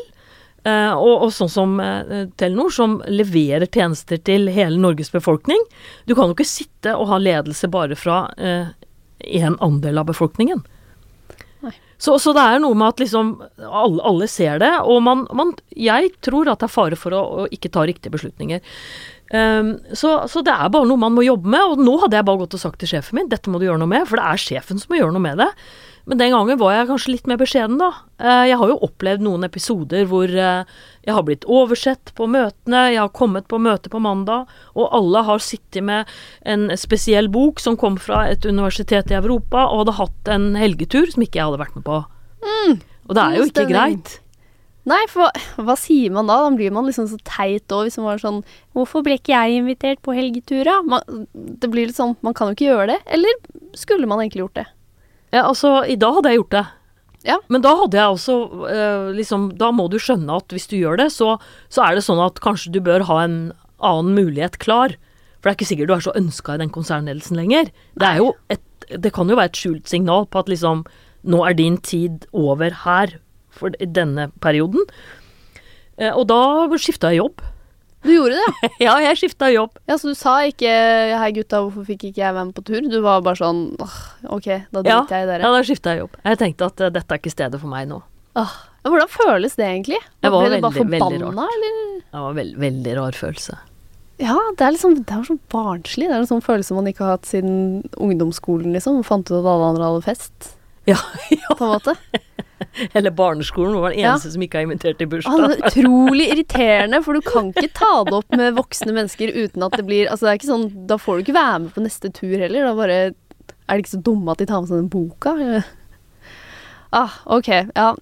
Uh, og, og, sånn som uh, Telenor, som leverer tjenester til hele Norges befolkning. Du kan jo ikke sitte og ha ledelse bare fra én uh, andel av befolkningen. Så, så, det er noe med at liksom alle, alle ser det, og man, man, Jeg tror at det er fare for å, å ikke ta riktige beslutninger. Um, så, så, det er bare noe man må jobbe med, og nå hadde jeg bare gått og sagt til sjefen min dette må du gjøre noe med, for det er sjefen som må gjøre noe med det. Men den gangen var jeg kanskje litt mer beskjeden, da. Uh, jeg har jo opplevd noen episoder hvor uh, jeg har blitt oversett på møtene, jeg har kommet på møte på mandag, og alle har sittet med en spesiell bok som kom fra et universitet i Europa, og hadde hatt en helgetur som ikke jeg hadde vært med på. Mm. Og det er jo ikke greit. Nei, for hva, hva sier man da? Da blir man liksom så teit òg, hvis man var sånn Hvorfor ble ikke jeg invitert på helgetur, da? Man, det blir litt sånn Man kan jo ikke gjøre det. Eller skulle man egentlig gjort det? Ja, altså, i dag hadde jeg gjort det. Ja. Men da hadde jeg også eh, liksom Da må du skjønne at hvis du gjør det, så, så er det sånn at kanskje du bør ha en annen mulighet klar. For det er ikke sikkert du er så ønska i den konsernledelsen lenger. Det er jo et Det kan jo være et skjult signal på at liksom Nå er din tid over her for denne perioden. Eh, og da skifta jeg jobb. Du gjorde det, ja? jeg skifta jobb. ja så du sa ikke 'hei, gutta, hvorfor fikk ikke jeg være med på tur'? Du var bare sånn OK, da Ja, jeg i dere. ja, da skifta jeg jobb. Jeg tenkte at uh, dette er ikke stedet for meg nå. Ja, hvordan føles det egentlig? Det var Ble du bare veldig, veldig forbanna, eller? Det var veld, veldig rar følelse. Ja, det er liksom Det er sånn barnslig. Det er en sånn følelse man ikke har hatt siden ungdomsskolen, liksom. Fant ut at alle andre hadde fest, Ja, ja. på en måte. Eller barneskolen, var den Ja. eneste som ikke har invitert til bursdag. det er utrolig irriterende, for du kan ikke ta det opp med voksne mennesker uten at det blir Altså, det er ikke sånn Da får du ikke være med på neste tur heller. Da bare Er de ikke så dumme at de tar med seg den boka? Ah, OK. Ja.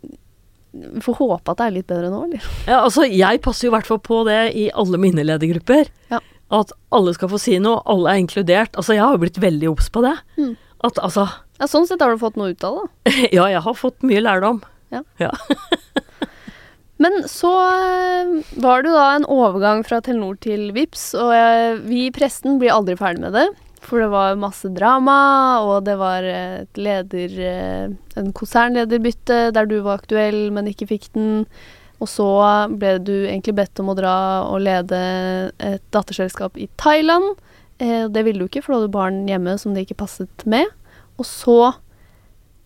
Vi får håpe at det er litt bedre nå, eller? Ja, altså, jeg passer jo i hvert fall på det i alle mine ledergrupper. Ja. At alle skal få si noe, alle er inkludert. Altså, jeg har jo blitt veldig obs på det. Mm. At altså Ja, sånn sett har du fått noe ut av det. Ja, jeg har fått mye lærdom. Men så eh, var det da en overgang fra Telenor til Vips, og jeg, vi i pressen blir aldri ferdig med det. For det var masse drama, og det var et leder eh, En konsernlederbytte der du var aktuell, men ikke fikk den. Og så ble du egentlig bedt om å dra og lede et datterselskap i Thailand. Eh, det ville du ikke, for du hadde barn hjemme som det ikke passet med. Og så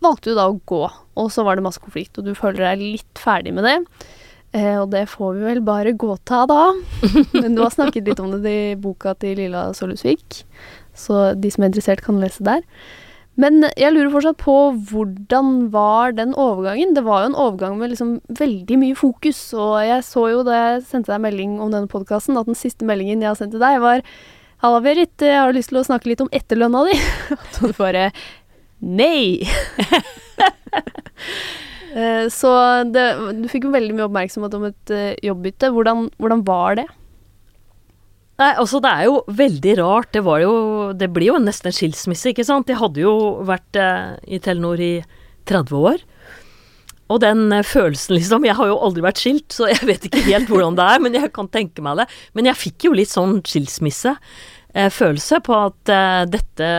valgte du da å gå, og så var det masse konflikt, og du føler deg litt ferdig med det. Eh, og det får vi vel bare godta da. Men du har snakket litt om det i boka til Lilla Solusvik, så de som er interessert, kan lese der. Men jeg lurer fortsatt på hvordan var den overgangen? Det var jo en overgang med liksom veldig mye fokus, og jeg så jo da jeg sendte deg melding om denne podkasten, at den siste meldingen jeg har sendt til deg, var Halla, Berit, har lyst til å snakke litt om etterlønna di. Så du bare Nei! Eh, Så det, du fikk jo veldig mye oppmerksomhet om et eh, jobbbytte. Hvordan, hvordan var det? Nei, altså det er jo veldig rart. Det var jo Det blir jo nesten en skilsmisse, ikke sant. Jeg hadde jo vært eh, i Telenor i 30 år. Og den eh, følelsen, liksom Jeg har jo aldri vært skilt, så jeg vet ikke helt hvordan det er, men jeg kan tenke meg det. Men jeg fikk jo litt sånn skilsmisse. Eh, følelse på at eh, dette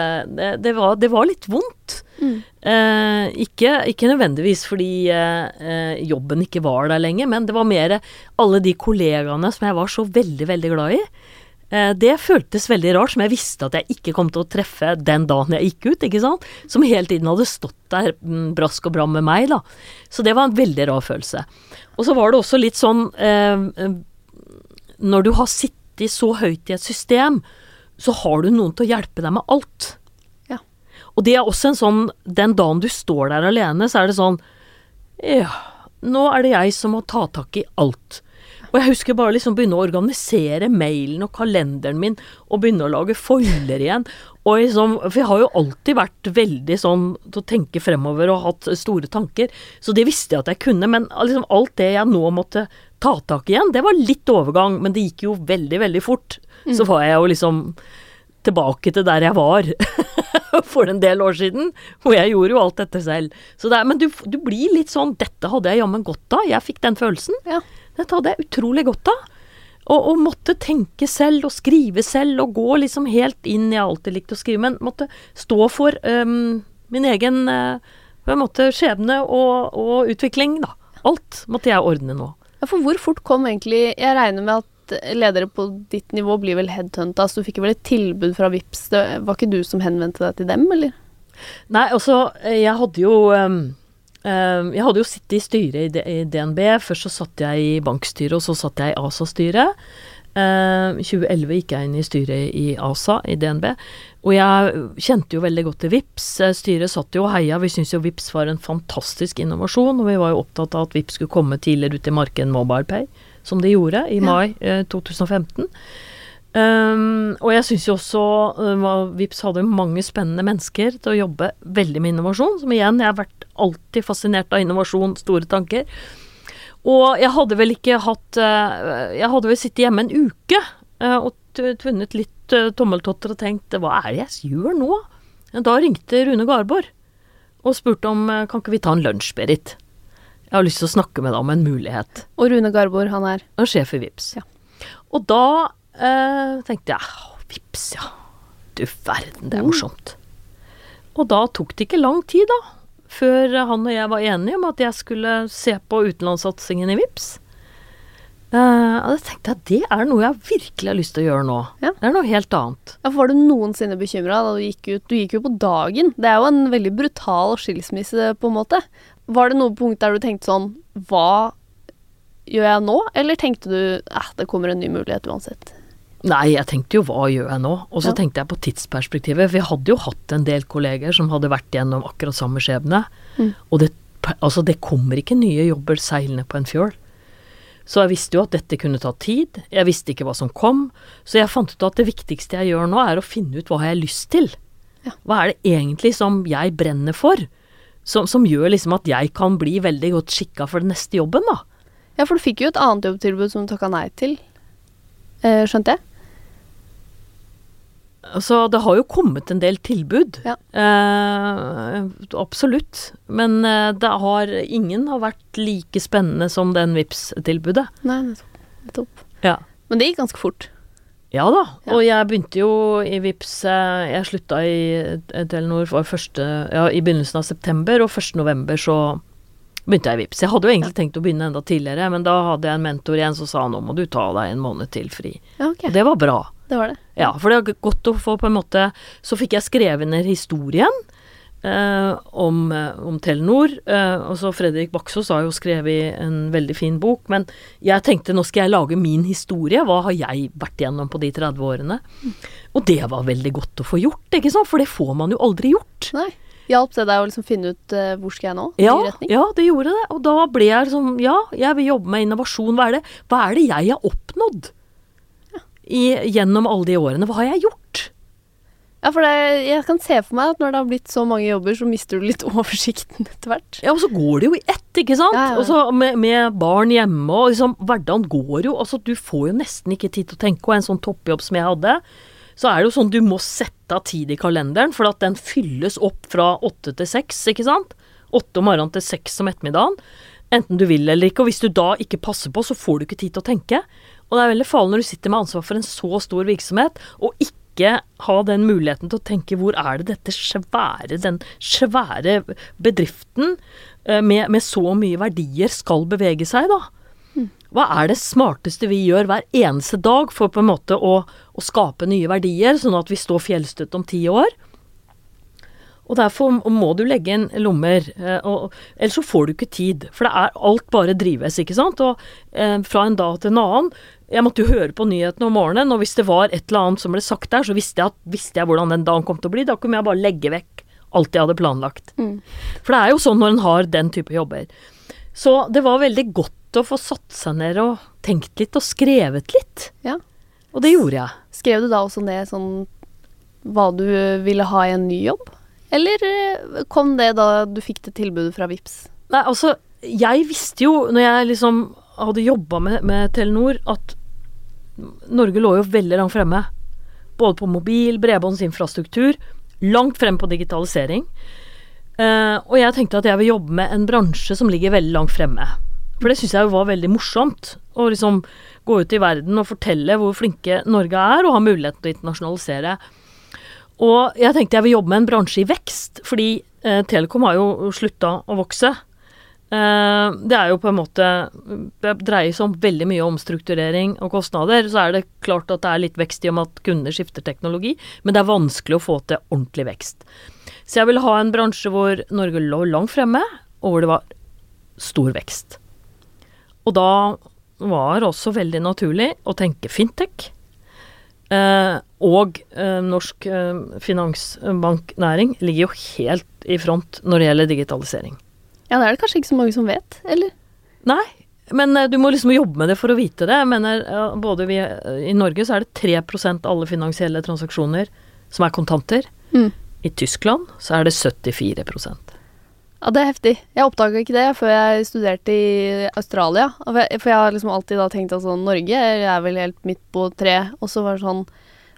det, var, det var litt vondt. Mm. Eh, ikke, ikke nødvendigvis fordi eh, jobben ikke var der lenger, men det var mer alle de kollegaene som jeg var så veldig, veldig glad i. Eh, det føltes veldig rart, som jeg visste at jeg ikke kom til å treffe den dagen jeg gikk ut, ikke sant. Som hele tiden hadde stått der mm, brask og bram med meg, da. Så det var en veldig rar følelse. Og så var det også litt sånn eh, eh, Når du har sittet så høyt i et system, så har du noen til å hjelpe deg med alt. Ja. Og det er også en sånn Den dagen du står der alene, så er det sånn Ja, nå er det jeg som må ta tak i alt. Og jeg husker bare liksom begynne å organisere mailen og kalenderen min, og begynne å lage folder igjen. Og liksom, for jeg har jo alltid vært veldig sånn til å tenke fremover og hatt store tanker, så det visste jeg at jeg kunne. Men liksom alt det jeg nå måtte ta tak igjen, det var litt overgang, men det gikk jo veldig, veldig fort. Så var jeg jo liksom tilbake til der jeg var for en del år siden, hvor jeg gjorde jo alt dette selv. Så det men du, du blir litt sånn Dette hadde jeg jammen godt av. Jeg fikk den følelsen. Ja. Dette hadde jeg utrolig godt av. Og, og måtte tenke selv og skrive selv og gå liksom helt inn Jeg alt alltid likte å skrive, men måtte stå for um, min egen uh, måte skjebne og, og utvikling, da. Alt måtte jeg ordne nå. Ja, for hvor fort kom egentlig Jeg regner med at ledere på ditt nivå blir vel headhunta, så du fikk vel et tilbud fra Vips. Det var ikke du som henvendte deg til dem, eller? Nei, altså, jeg hadde jo øhm, Jeg hadde jo sittet i styret i, DNB. Først så satt jeg i bankstyret, og så satt jeg i ASA-styret. Ehm, I 2011 gikk jeg inn i styret i ASA i DNB. Og jeg kjente jo veldig godt til VIPS. Eh, Styret satt jo og heia. Vi syntes jo VIPS var en fantastisk innovasjon, og vi var jo opptatt av at VIPS skulle komme tidligere ut i markedet enn MobilePay, som de gjorde i mai eh, 2015. Um, og jeg syns jo også uh, Vips hadde mange spennende mennesker til å jobbe veldig med innovasjon. Som igjen, jeg har vært alltid fascinert av innovasjon, store tanker. Og jeg hadde vel ikke hatt uh, Jeg hadde vel sittet hjemme en uke uh, og tvunnet litt uh, tommeltotter og tenkt hva er det jeg gjør nå? Da ringte Rune Garborg og spurte om kan ikke vi ta en lunsj, Berit. Jeg har lyst til å snakke med deg om en mulighet. Og Rune Garborg, han er? Han er sjef i Vips. Ja. Og da eh, tenkte jeg vips, ja. Du verden, det er morsomt. Og da tok det ikke lang tid, da, før han og jeg var enige om at jeg skulle se på utenlandssatsingen i Vips. Uh, og da tenkte jeg det er noe jeg virkelig har lyst til å gjøre nå. Ja. Det er noe helt annet. Ja, for Var du noensinne bekymra da du gikk ut? Du gikk jo på dagen. Det er jo en veldig brutal skilsmisse, på en måte. Var det noe punkt der du tenkte sånn Hva gjør jeg nå? Eller tenkte du eh, det kommer en ny mulighet uansett? Nei, jeg tenkte jo hva gjør jeg nå? Og så Ja. tenkte jeg på tidsperspektivet. For jeg hadde jo hatt en del kolleger som hadde vært gjennom akkurat samme skjebne. Mm. Og det, altså, det kommer ikke nye jobber seilende på en fjøl. Så jeg visste jo at dette kunne ta tid. Jeg visste ikke hva som kom. Så jeg fant ut at det viktigste jeg gjør nå, er å finne ut hva jeg har lyst til. Ja. Hva er det egentlig som jeg brenner for? Som, som gjør liksom at jeg kan bli veldig godt skikka for den neste jobben, da. Ja, for du fikk jo et annet jobbtilbud som du takka nei til. Eh, skjønte jeg? Altså, det har jo kommet en del tilbud. Ja. Eh, absolutt. Men eh, det har Ingen har vært like spennende som den vips tilbudet Nei, nettopp. nettopp. Ja. Men det gikk ganske fort. Ja da. Ja. Og jeg begynte jo i Vipps eh, Jeg slutta i eh, Telenor for første, ja, i begynnelsen av september, og 1. november så begynte jeg i VIPS. Jeg hadde jo egentlig tenkt å begynne enda tidligere, men da hadde jeg en mentor igjen som sa nå må du ta deg en måned til fri. Ja, okay. Og det var bra. Det var det. Ja, for det var godt å få på en måte Så fikk jeg skrevet ned historien eh, om, eh, om Telenor. Eh, og så Fredrik Baksås har jo skrevet en veldig fin bok, men jeg tenkte nå skal jeg lage min historie. Hva har jeg vært gjennom på de 30 årene? Og det var veldig godt å få gjort, ikke sant? For det får man jo aldri gjort. Nei. Hjalp det deg å liksom finne ut uh, hvor skal jeg nå? Ja, ja, det gjorde det. Og da ble jeg liksom Ja, jeg vil jobbe med innovasjon. Hva er det, hva er det jeg har oppnådd? I, gjennom alle de årene. Hva har jeg gjort? Ja, for det, jeg kan se for meg at når det har blitt så mange jobber, så mister du litt oversikten etter hvert. Ja, og så går det jo i ett, ikke sant? Ja, ja, ja. Og så med, med barn hjemme, og liksom hverdagen går jo Altså, du får jo nesten ikke tid til å tenke, og en sånn toppjobb som jeg hadde, så er det jo sånn du må sette av tid i kalenderen, for at den fylles opp fra åtte til seks, ikke sant? Åtte om morgenen til seks om ettermiddagen. Enten du vil eller ikke, og hvis du da ikke passer på, så får du ikke tid til å tenke. Og det er veldig farlig når du sitter med ansvar for en så stor virksomhet, og ikke ha den muligheten til å tenke hvor er det dette svære, den svære bedriften eh, med, med så mye verdier skal bevege seg, da. Hva er det smarteste vi gjør hver eneste dag for på en måte å, å skape nye verdier, sånn at vi står fjellstøtt om ti år? Og derfor må du legge inn lommer, eh, og, ellers så får du ikke tid. For det er alt bare drives, ikke sant. Og eh, fra en dag til en annen Jeg måtte jo høre på nyhetene om morgenen, og hvis det var et eller annet som ble sagt der, så visste jeg, at, visste jeg hvordan den dagen kom til å bli. Da kunne jeg bare legge vekk alt jeg hadde planlagt. Mm. For det er jo sånn når en har den type jobber. Så det var veldig godt å få satt seg ned og tenkt litt og skrevet litt. Ja. Og det gjorde jeg. Skrev du da også ned sånn hva du ville ha i en ny jobb? Eller eh, kom det da du fikk det tilbudet fra Vips? Nei, altså, jeg visste jo, når jeg liksom hadde jobba med, med Telenor, at Norge lå jo veldig langt fremme. Både på mobil, bredbåndsinfrastruktur, langt frem på digitalisering. Eh, og jeg tenkte at jeg vil jobbe med en bransje som ligger veldig langt fremme. For det syns jeg jo var veldig morsomt. Å liksom gå ut i verden og fortelle hvor flinke Norge er, og ha muligheten til å internasjonalisere. Og jeg tenkte jeg vil jobbe med en bransje i vekst, fordi eh, Telekom har jo slutta å vokse. Eh, det er jo på en måte Det dreier seg om veldig mye omstrukturering og kostnader. Så er det klart at det er litt vekst i og med at kunder skifter teknologi, men det er vanskelig å få til ordentlig vekst. Så jeg ville ha en bransje hvor Norge lå langt fremme, og hvor det var stor vekst. Og da var det også veldig naturlig å tenke fintech. Eh, og eh, norsk eh, finansbanknæring ligger jo helt i front når det gjelder digitalisering. Ja, det er det kanskje ikke så mange som vet, eller? Nei, men eh, du må liksom jobbe med det for å vite det. Jeg mener, både vi, I Norge så er det 3% av alle finansielle transaksjoner som er kontanter. Mm. I Tyskland så er det 74 Ja, det er heftig. Jeg oppdaga ikke det før jeg studerte i Australia. For jeg- For jeg har liksom alltid tenkt at sånn Norge er vel helt midt på treet. Og så var det sånn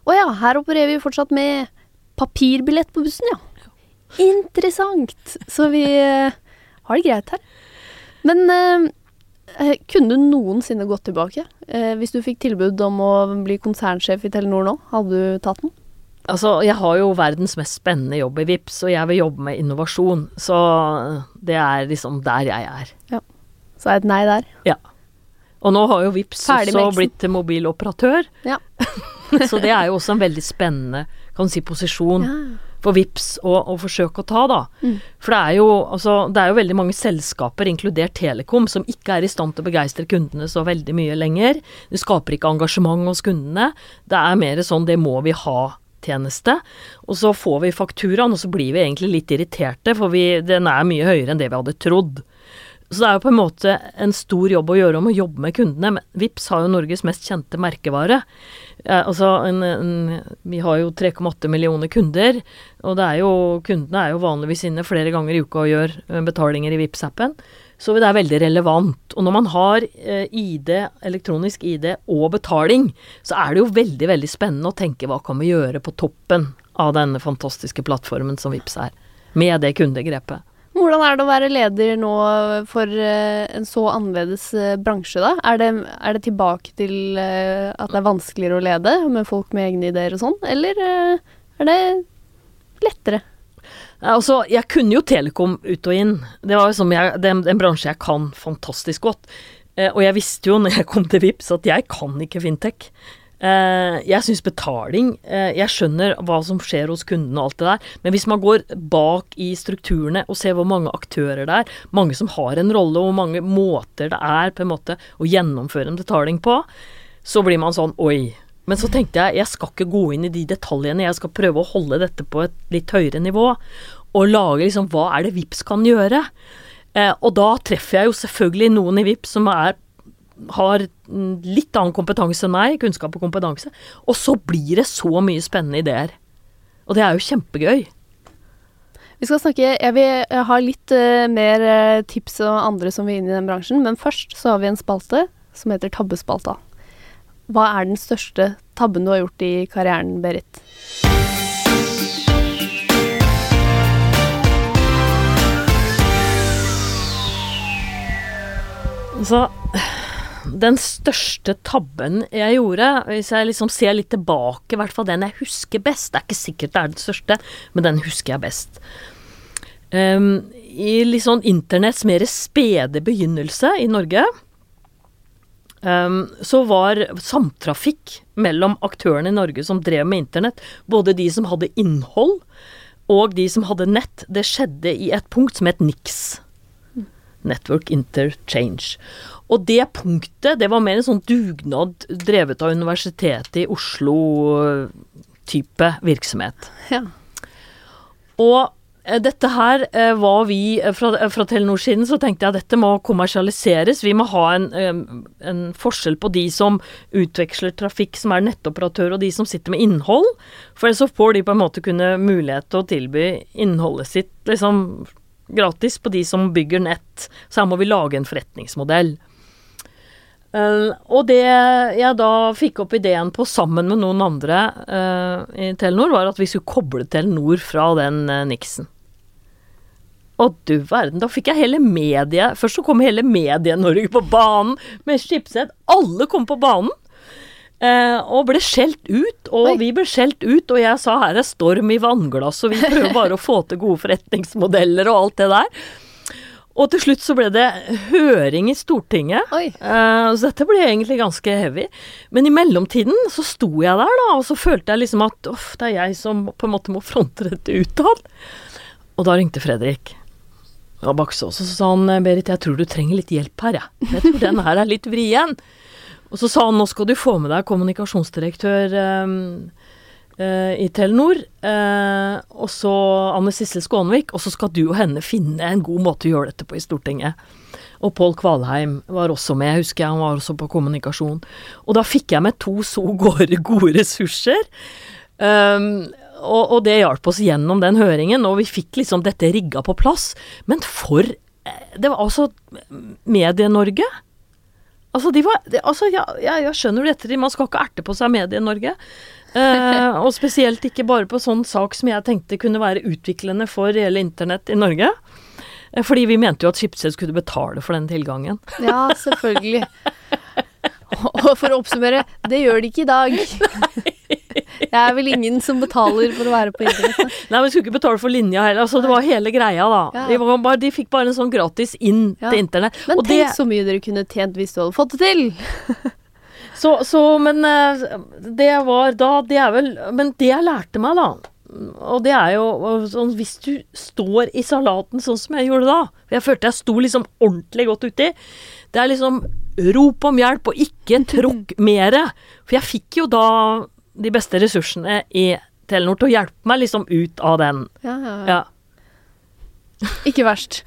Å ja, her opererer vi fortsatt med papirbillett på bussen, ja. Interessant. Så vi eh, har det greit her. Men eh, eh, kunne du noensinne gått tilbake? Eh, hvis du fikk tilbud om å bli konsernsjef i Telenor nå, hadde du tatt den? Altså, jeg har jo verdens mest spennende jobb i VIPS, og jeg vil jobbe med innovasjon. Så det er liksom der jeg er. Så er det et nei der. Ja. Og nå har jo VIPS også blitt mobiloperatør. Ja. så det er jo også en veldig spennende kan du si, posisjon for VIPS å, å forsøke å ta, da. Mm. For det er, jo, altså, det er jo veldig mange selskaper, inkludert Telekom, som ikke er i stand til å begeistre kundene så veldig mye lenger. Det skaper ikke engasjement hos kundene. Det er mer sånn 'det må vi ha' tjeneste. Og så får vi fakturaen, og så blir vi egentlig litt irriterte, for vi, den er mye høyere enn det vi hadde trodd. Så det er jo på en måte en stor jobb å gjøre om å jobbe med kundene. Men Vips har jo Norges mest kjente merkevare. Eh, altså en, en, vi har jo 3,8 millioner kunder, og er jo, kundene er jo vanligvis inne flere ganger i uka og gjør eh, betalinger i vips appen Så det er veldig relevant. Og når man har eh, ID, elektronisk ID og betaling, så er det jo veldig, veldig spennende å tenke hva kan vi gjøre på toppen av denne fantastiske plattformen som Vips er, med det kundegrepet. Hvordan er det å være leder nå for eh, en så annerledes eh, bransje, da? Er det, er det tilbake til at det er vanskeligere å lede med folk med egne ideer og sånn, eller er det lettere? Nei, Altså, jeg kunne jo Telekom ut og inn. Det var jo som jeg, det er en- bransje jeg kan fantastisk godt. Eh, og jeg visste jo når jeg kom til Vips at jeg kan ikke fintech. Eh, jeg syns betaling eh, Jeg skjønner hva som skjer hos kundene og alt det der, men hvis man går bak i strukturene og ser hvor mange aktører det er, mange som har en rolle, og hvor mange måter det er på en måte å gjennomføre en betaling på, så blir man sånn oi. Men så tenkte jeg jeg skal ikke gå inn i de detaljene, jeg skal prøve å holde dette på et litt høyere nivå. Og lage liksom hva er det VIPS kan gjøre? Eh, og da treffer jeg jo selvfølgelig noen i VIPS som er, har litt annen kompetanse enn meg, kunnskap og kompetanse. Og så blir det så mye spennende ideer. Og det er jo kjempegøy. Vi skal snakke Jeg vil ha litt uh, mer eh, tips og andre som vil inn i den bransjen, men først så har vi en spalte som heter Tabbespalta. Hva er den største tabben du har gjort i karrieren, Berit? Altså den største tabben jeg gjorde, hvis jeg liksom ser litt tilbake, i hvert fall den jeg husker best Det er ikke sikkert det er den største, men den husker jeg best. Um, I litt sånn internetts mer spede begynnelse i Norge, så var samtrafikk mellom aktørene i Norge som drev med internett, både de som hadde innhold og de som hadde nett, det skjedde i et punkt som het NIX. Network Interchange. Og det punktet, det var mer en sånn dugnad drevet av Universitetet i Oslo-type virksomhet. Ja. Og eh, dette her eh, var vi eh, fra, eh, fra Telenor siden, så tenkte jeg at dette må kommersialiseres. Vi må ha en, eh, en forskjell på de som utveksler trafikk, som er nettoperatør, og de som sitter med innhold. For ellers så får de på en måte kunne mulighet til å tilby innholdet sitt liksom gratis på de som bygger nett. Så her må vi lage en forretningsmodell. Uh, og det jeg da fikk opp ideen på sammen med noen andre uh, i Telenor, var at vi skulle koble Telenor fra den uh, Nixon. Og du verden, da fikk jeg hele mediet Først så kom hele Medie-Norge på banen med Schibsted. Alle kom på banen. Eh, og ble skjelt ut, og Oi. vi ble skjelt ut, og jeg sa her er storm i vannglass, og vi prøver bare å få til gode forretningsmodeller og alt det der. Og til slutt så ble det høring i Stortinget. Eh, så dette ble egentlig ganske heavy. Men i mellomtiden så sto jeg der, da, og så følte jeg liksom at uff, det er jeg som på en måte må fronte dette utad. Og da ringte Fredrik. Og Bakse også, så sa han Berit, jeg tror du trenger litt hjelp her, jeg. Jeg tror den her er litt vrien. Og så sa han nå skal du få med deg kommunikasjonsdirektør eh, eh, i Telenor. eh, og så Anne Sissel Skånevik, og så skal du og henne finne en god måte å gjøre dette på i Stortinget. Og Pål Kvalheim var også med, husker jeg, han var også på kommunikasjon. Og da fikk jeg med to så gode, gode ressurser. Um, og, og det hjalp oss gjennom den høringen, og vi fikk liksom dette rigga på plass. Men for eh, Det var altså Medie-Norge. Altså, de var de, Altså, ja, jeg, jeg skjønner dette, Man skal ikke erte på seg Medie-Norge. Eh, og spesielt ikke bare på sånn sak som jeg tenkte kunne være utviklende for reelle internett i Norge. Eh, fordi vi mente jo at Schibsted skulle betale for den tilgangen. Ja, selvfølgelig. Og for å oppsummere, det gjør de ikke i dag. Det er vel ingen som betaler for å være på internett. Nei, men vi skulle ikke betale for linja heller. Altså, det var hele greia, da. Ja. De, bare, de fikk bare en sånn gratis inn Ja. til internett. Men Og tenk det, så mye dere kunne tjent hvis du hadde fått det til. så, så, men eh, det var da Det er vel Men det jeg lærte meg, da og det er jo sånn Hvis du står i salaten sånn som jeg gjorde da For jeg følte jeg sto liksom ordentlig godt uti. Det er liksom rop om hjelp, og ikke tråkk mere. For jeg fikk jo da de beste ressursene i Telenor til å hjelpe meg liksom ut av den. Ja, ja, ja. Ja. Ikke verst.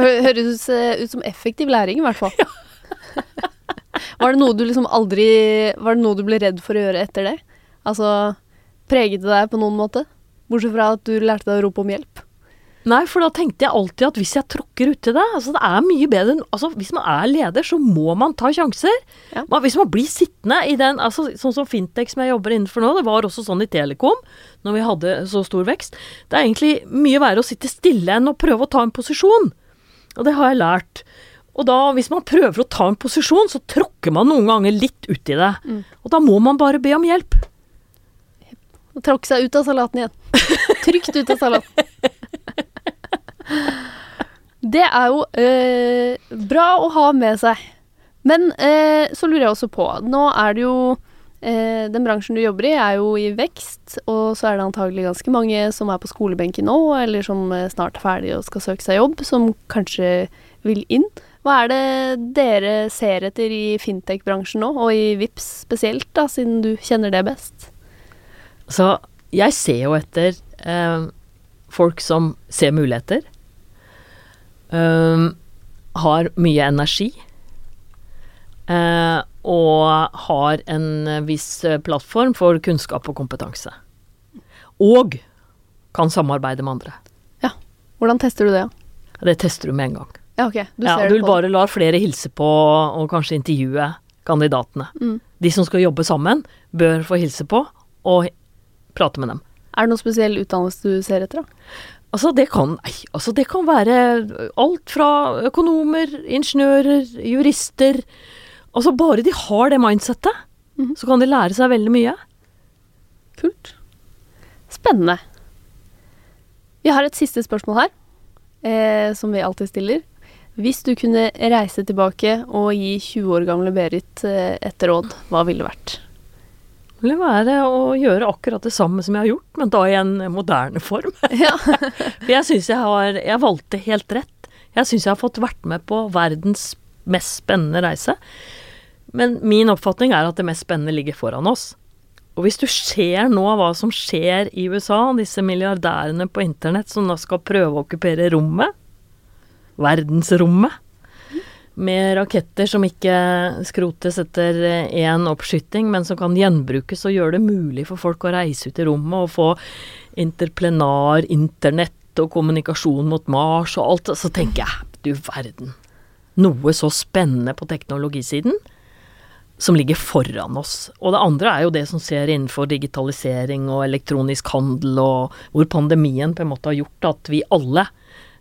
Høres ut som effektiv læring, i hvert fall. Var det noe du liksom aldri Var det noe du ble redd for å gjøre etter det? Altså, preget det deg på noen måte? Bortsett fra at du lærte deg å rope om hjelp. Nei, for da tenkte jeg alltid at hvis jeg tråkker uti det altså Det er mye bedre altså Hvis man er leder, så må man ta sjanser. Ja. Man, hvis man blir sittende i den altså Sånn som Fintech som jeg jobber innenfor nå, det var også sånn i Telekom når vi hadde så stor vekst. Det er egentlig mye verre å sitte stille enn å prøve å ta en posisjon. Og det har jeg lært. Og da, hvis man prøver å ta en posisjon, så tråkker man noen ganger litt uti det. Mm. Og da må man bare be om hjelp. Og tråkke seg ut av salaten igjen. Trygt ut av salaten. Det er jo eh, bra å ha med seg. Men eh, så lurer jeg også på Nå er det jo eh, Den bransjen du jobber i, er jo i vekst, og så er det antagelig ganske mange som er på skolebenken nå, eller som eh, snart er ferdig og skal søke seg jobb, som kanskje vil inn. Hva er det dere ser etter i fintech-bransjen nå, og i VIPS spesielt, da, siden du kjenner det best? Så jeg ser jo etter eh, folk som ser muligheter. Ehm, har mye energi. Uh, og har en viss eh, plattform for kunnskap og kompetanse. Og kan samarbeide med andre. Ja. Hvordan tester du det? Det tester du med en gang. Ja, ok. Du ja, ser du det på bare lar flere hilse på og kanskje intervjue kandidatene. Mm. De som skal jobbe sammen, bør få hilse på og prate med dem. Er det noen spesiell utdannelse du ser etter, da? Altså det, kan, nei, altså det kan være alt fra økonomer, ingeniører, jurister Altså bare de har det mindsettet, Mhm. så kan de lære seg veldig mye. Kult. Spennende. Vi har et siste spørsmål her, eh, som vi alltid stiller. Hvis du kunne reise tilbake og gi 20 år gamle Berit eh, et råd, hva ville det vært? Vil være å gjøre akkurat det samme som jeg har gjort, men da i en moderne form. Ja. For jeg syns jeg har Jeg valgte helt rett. Jeg syns jeg har fått vært med på verdens mest spennende reise. Men min oppfatning er at det mest spennende ligger foran oss. Og hvis du ser nå hva som skjer i USA, disse milliardærene på internett som da skal prøve å okkupere rommet, verdensrommet, med raketter som ikke skrotes etter én oppskyting, men som kan gjenbrukes og gjøre det mulig for folk å reise ut i rommet og få interplenar, internett og kommunikasjon mot Mars og alt, så tenker jeg, du verden. Noe så spennende på teknologisiden som ligger foran oss. Og det andre er jo det som skjer innenfor digitalisering og elektronisk handel, og hvor pandemien på en måte har gjort at vi alle eh,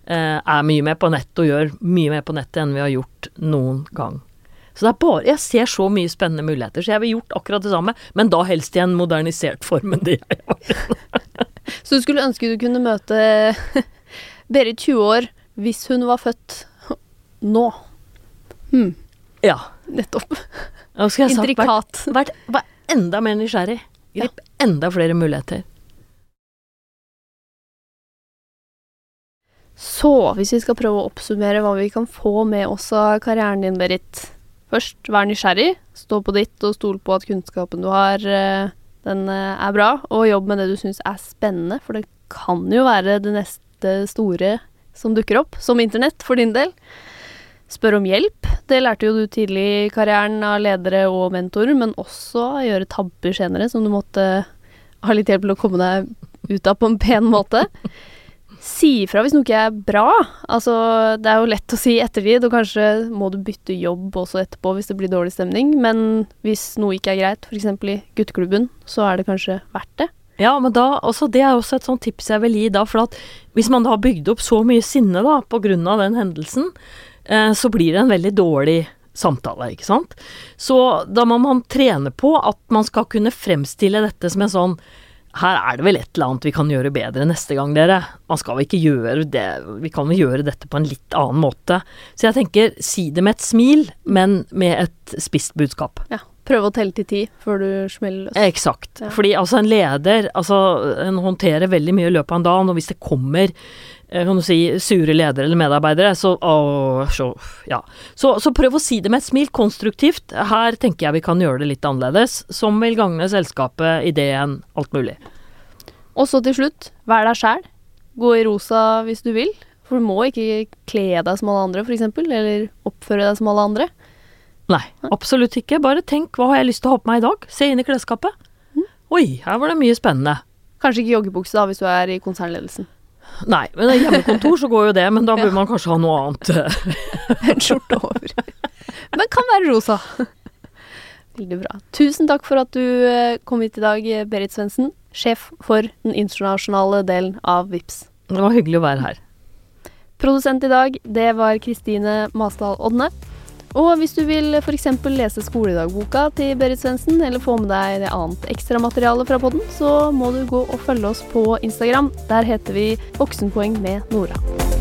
er mye mer på nett og gjør mye mer på nettet enn vi har gjort noen gang. Så det er bare Jeg ser så mye spennende muligheter, så jeg ville gjort akkurat det samme, men da helst i en modernisert form enn det jeg har. Så du skulle ønske du kunne møte Berit 20 år hvis hun var født nå. Hmm. Ja. nettopp. Sagt vært, vært, vært enda mer nysgjerrig. Grip enda flere muligheter. Så, hvis vi skal prøve å oppsummere hva vi kan få med oss av karrieren din, Berit. Først, vær nysgjerrig. Stå på ditt og stol på at kunnskapen du har, eh, Den eh, er bra, og jobb med det du syns er spennende, for det kan jo være det neste store som dukker opp, som internett for din del. Spør om hjelp. Det lærte jo du tidlig i karrieren av ledere og mentorer, men også å gjøre tabber senere som du måtte ha litt hjelp til å komme deg ut av på en pen måte. Si ifra hvis noe ikke er bra. Altså, det er jo lett å si i ettertid, og kanskje må du bytte jobb også etterpå hvis det blir dårlig stemning, men hvis noe ikke er greit, f.eks. i gutteklubben, så er det kanskje verdt det. Ja, men da, også, det er også et sånt tips jeg vil gi da, for at hvis man da har bygd opp så mye sinne da, på grunn av den hendelsen, eh, så blir det en veldig dårlig samtale, ikke sant. Så da må man trene på at man skal kunne fremstille dette som en sånn her er det vel et eller annet vi kan gjøre bedre neste gang, dere. Man skal vel ikke gjøre det Vi kan vel gjøre dette på en litt annen måte. Så jeg tenker, si det med et smil, men med et spisst budskap. Ja. Prøve å telle til ti før du smeller løs. Eksakt. Ja. Fordi altså en leder, altså en håndterer veldig mye i løpet av en dag, og hvis det kommer kan du si, sure ledere eller medarbeidere, så, å, så ja. Så, så, prøv å si det med et smil, konstruktivt. Her tenker jeg vi kan gjøre det litt annerledes, som vil gagne selskapet, ideen, alt mulig. Og så til slutt, vær deg sjæl. Gå i rosa hvis du vil. For du må ikke kle deg som alle andre, f.eks., eller oppføre deg som alle andre. Nei, absolutt ikke. Bare tenk hva har jeg lyst til å ha på meg i dag? Se inn i klesskapet. Mm. Oi, her var det mye spennende. Kanskje ikke joggebukse da, hvis du er i konsernledelsen. Nei, men hjemmekontor så går jo det, men da bør man kanskje ha noe annet. en skjorte over. Men kan være rosa. Veldig bra. Tusen takk for at du eh, kom hit i dag, Berit Svendsen, sjef for den internasjonale delen av VIPS. Det var hyggelig å være her. Produsent i dag, det var Kristine Masdal Odne. Og hvis du vil f.eks. lese skoledagboka til Berit Svendsen, eller få med deg det annet ekstramateriale fra podden, så må du gå og følge oss på Instagram. Der heter vi Voksenpoeng med Nora.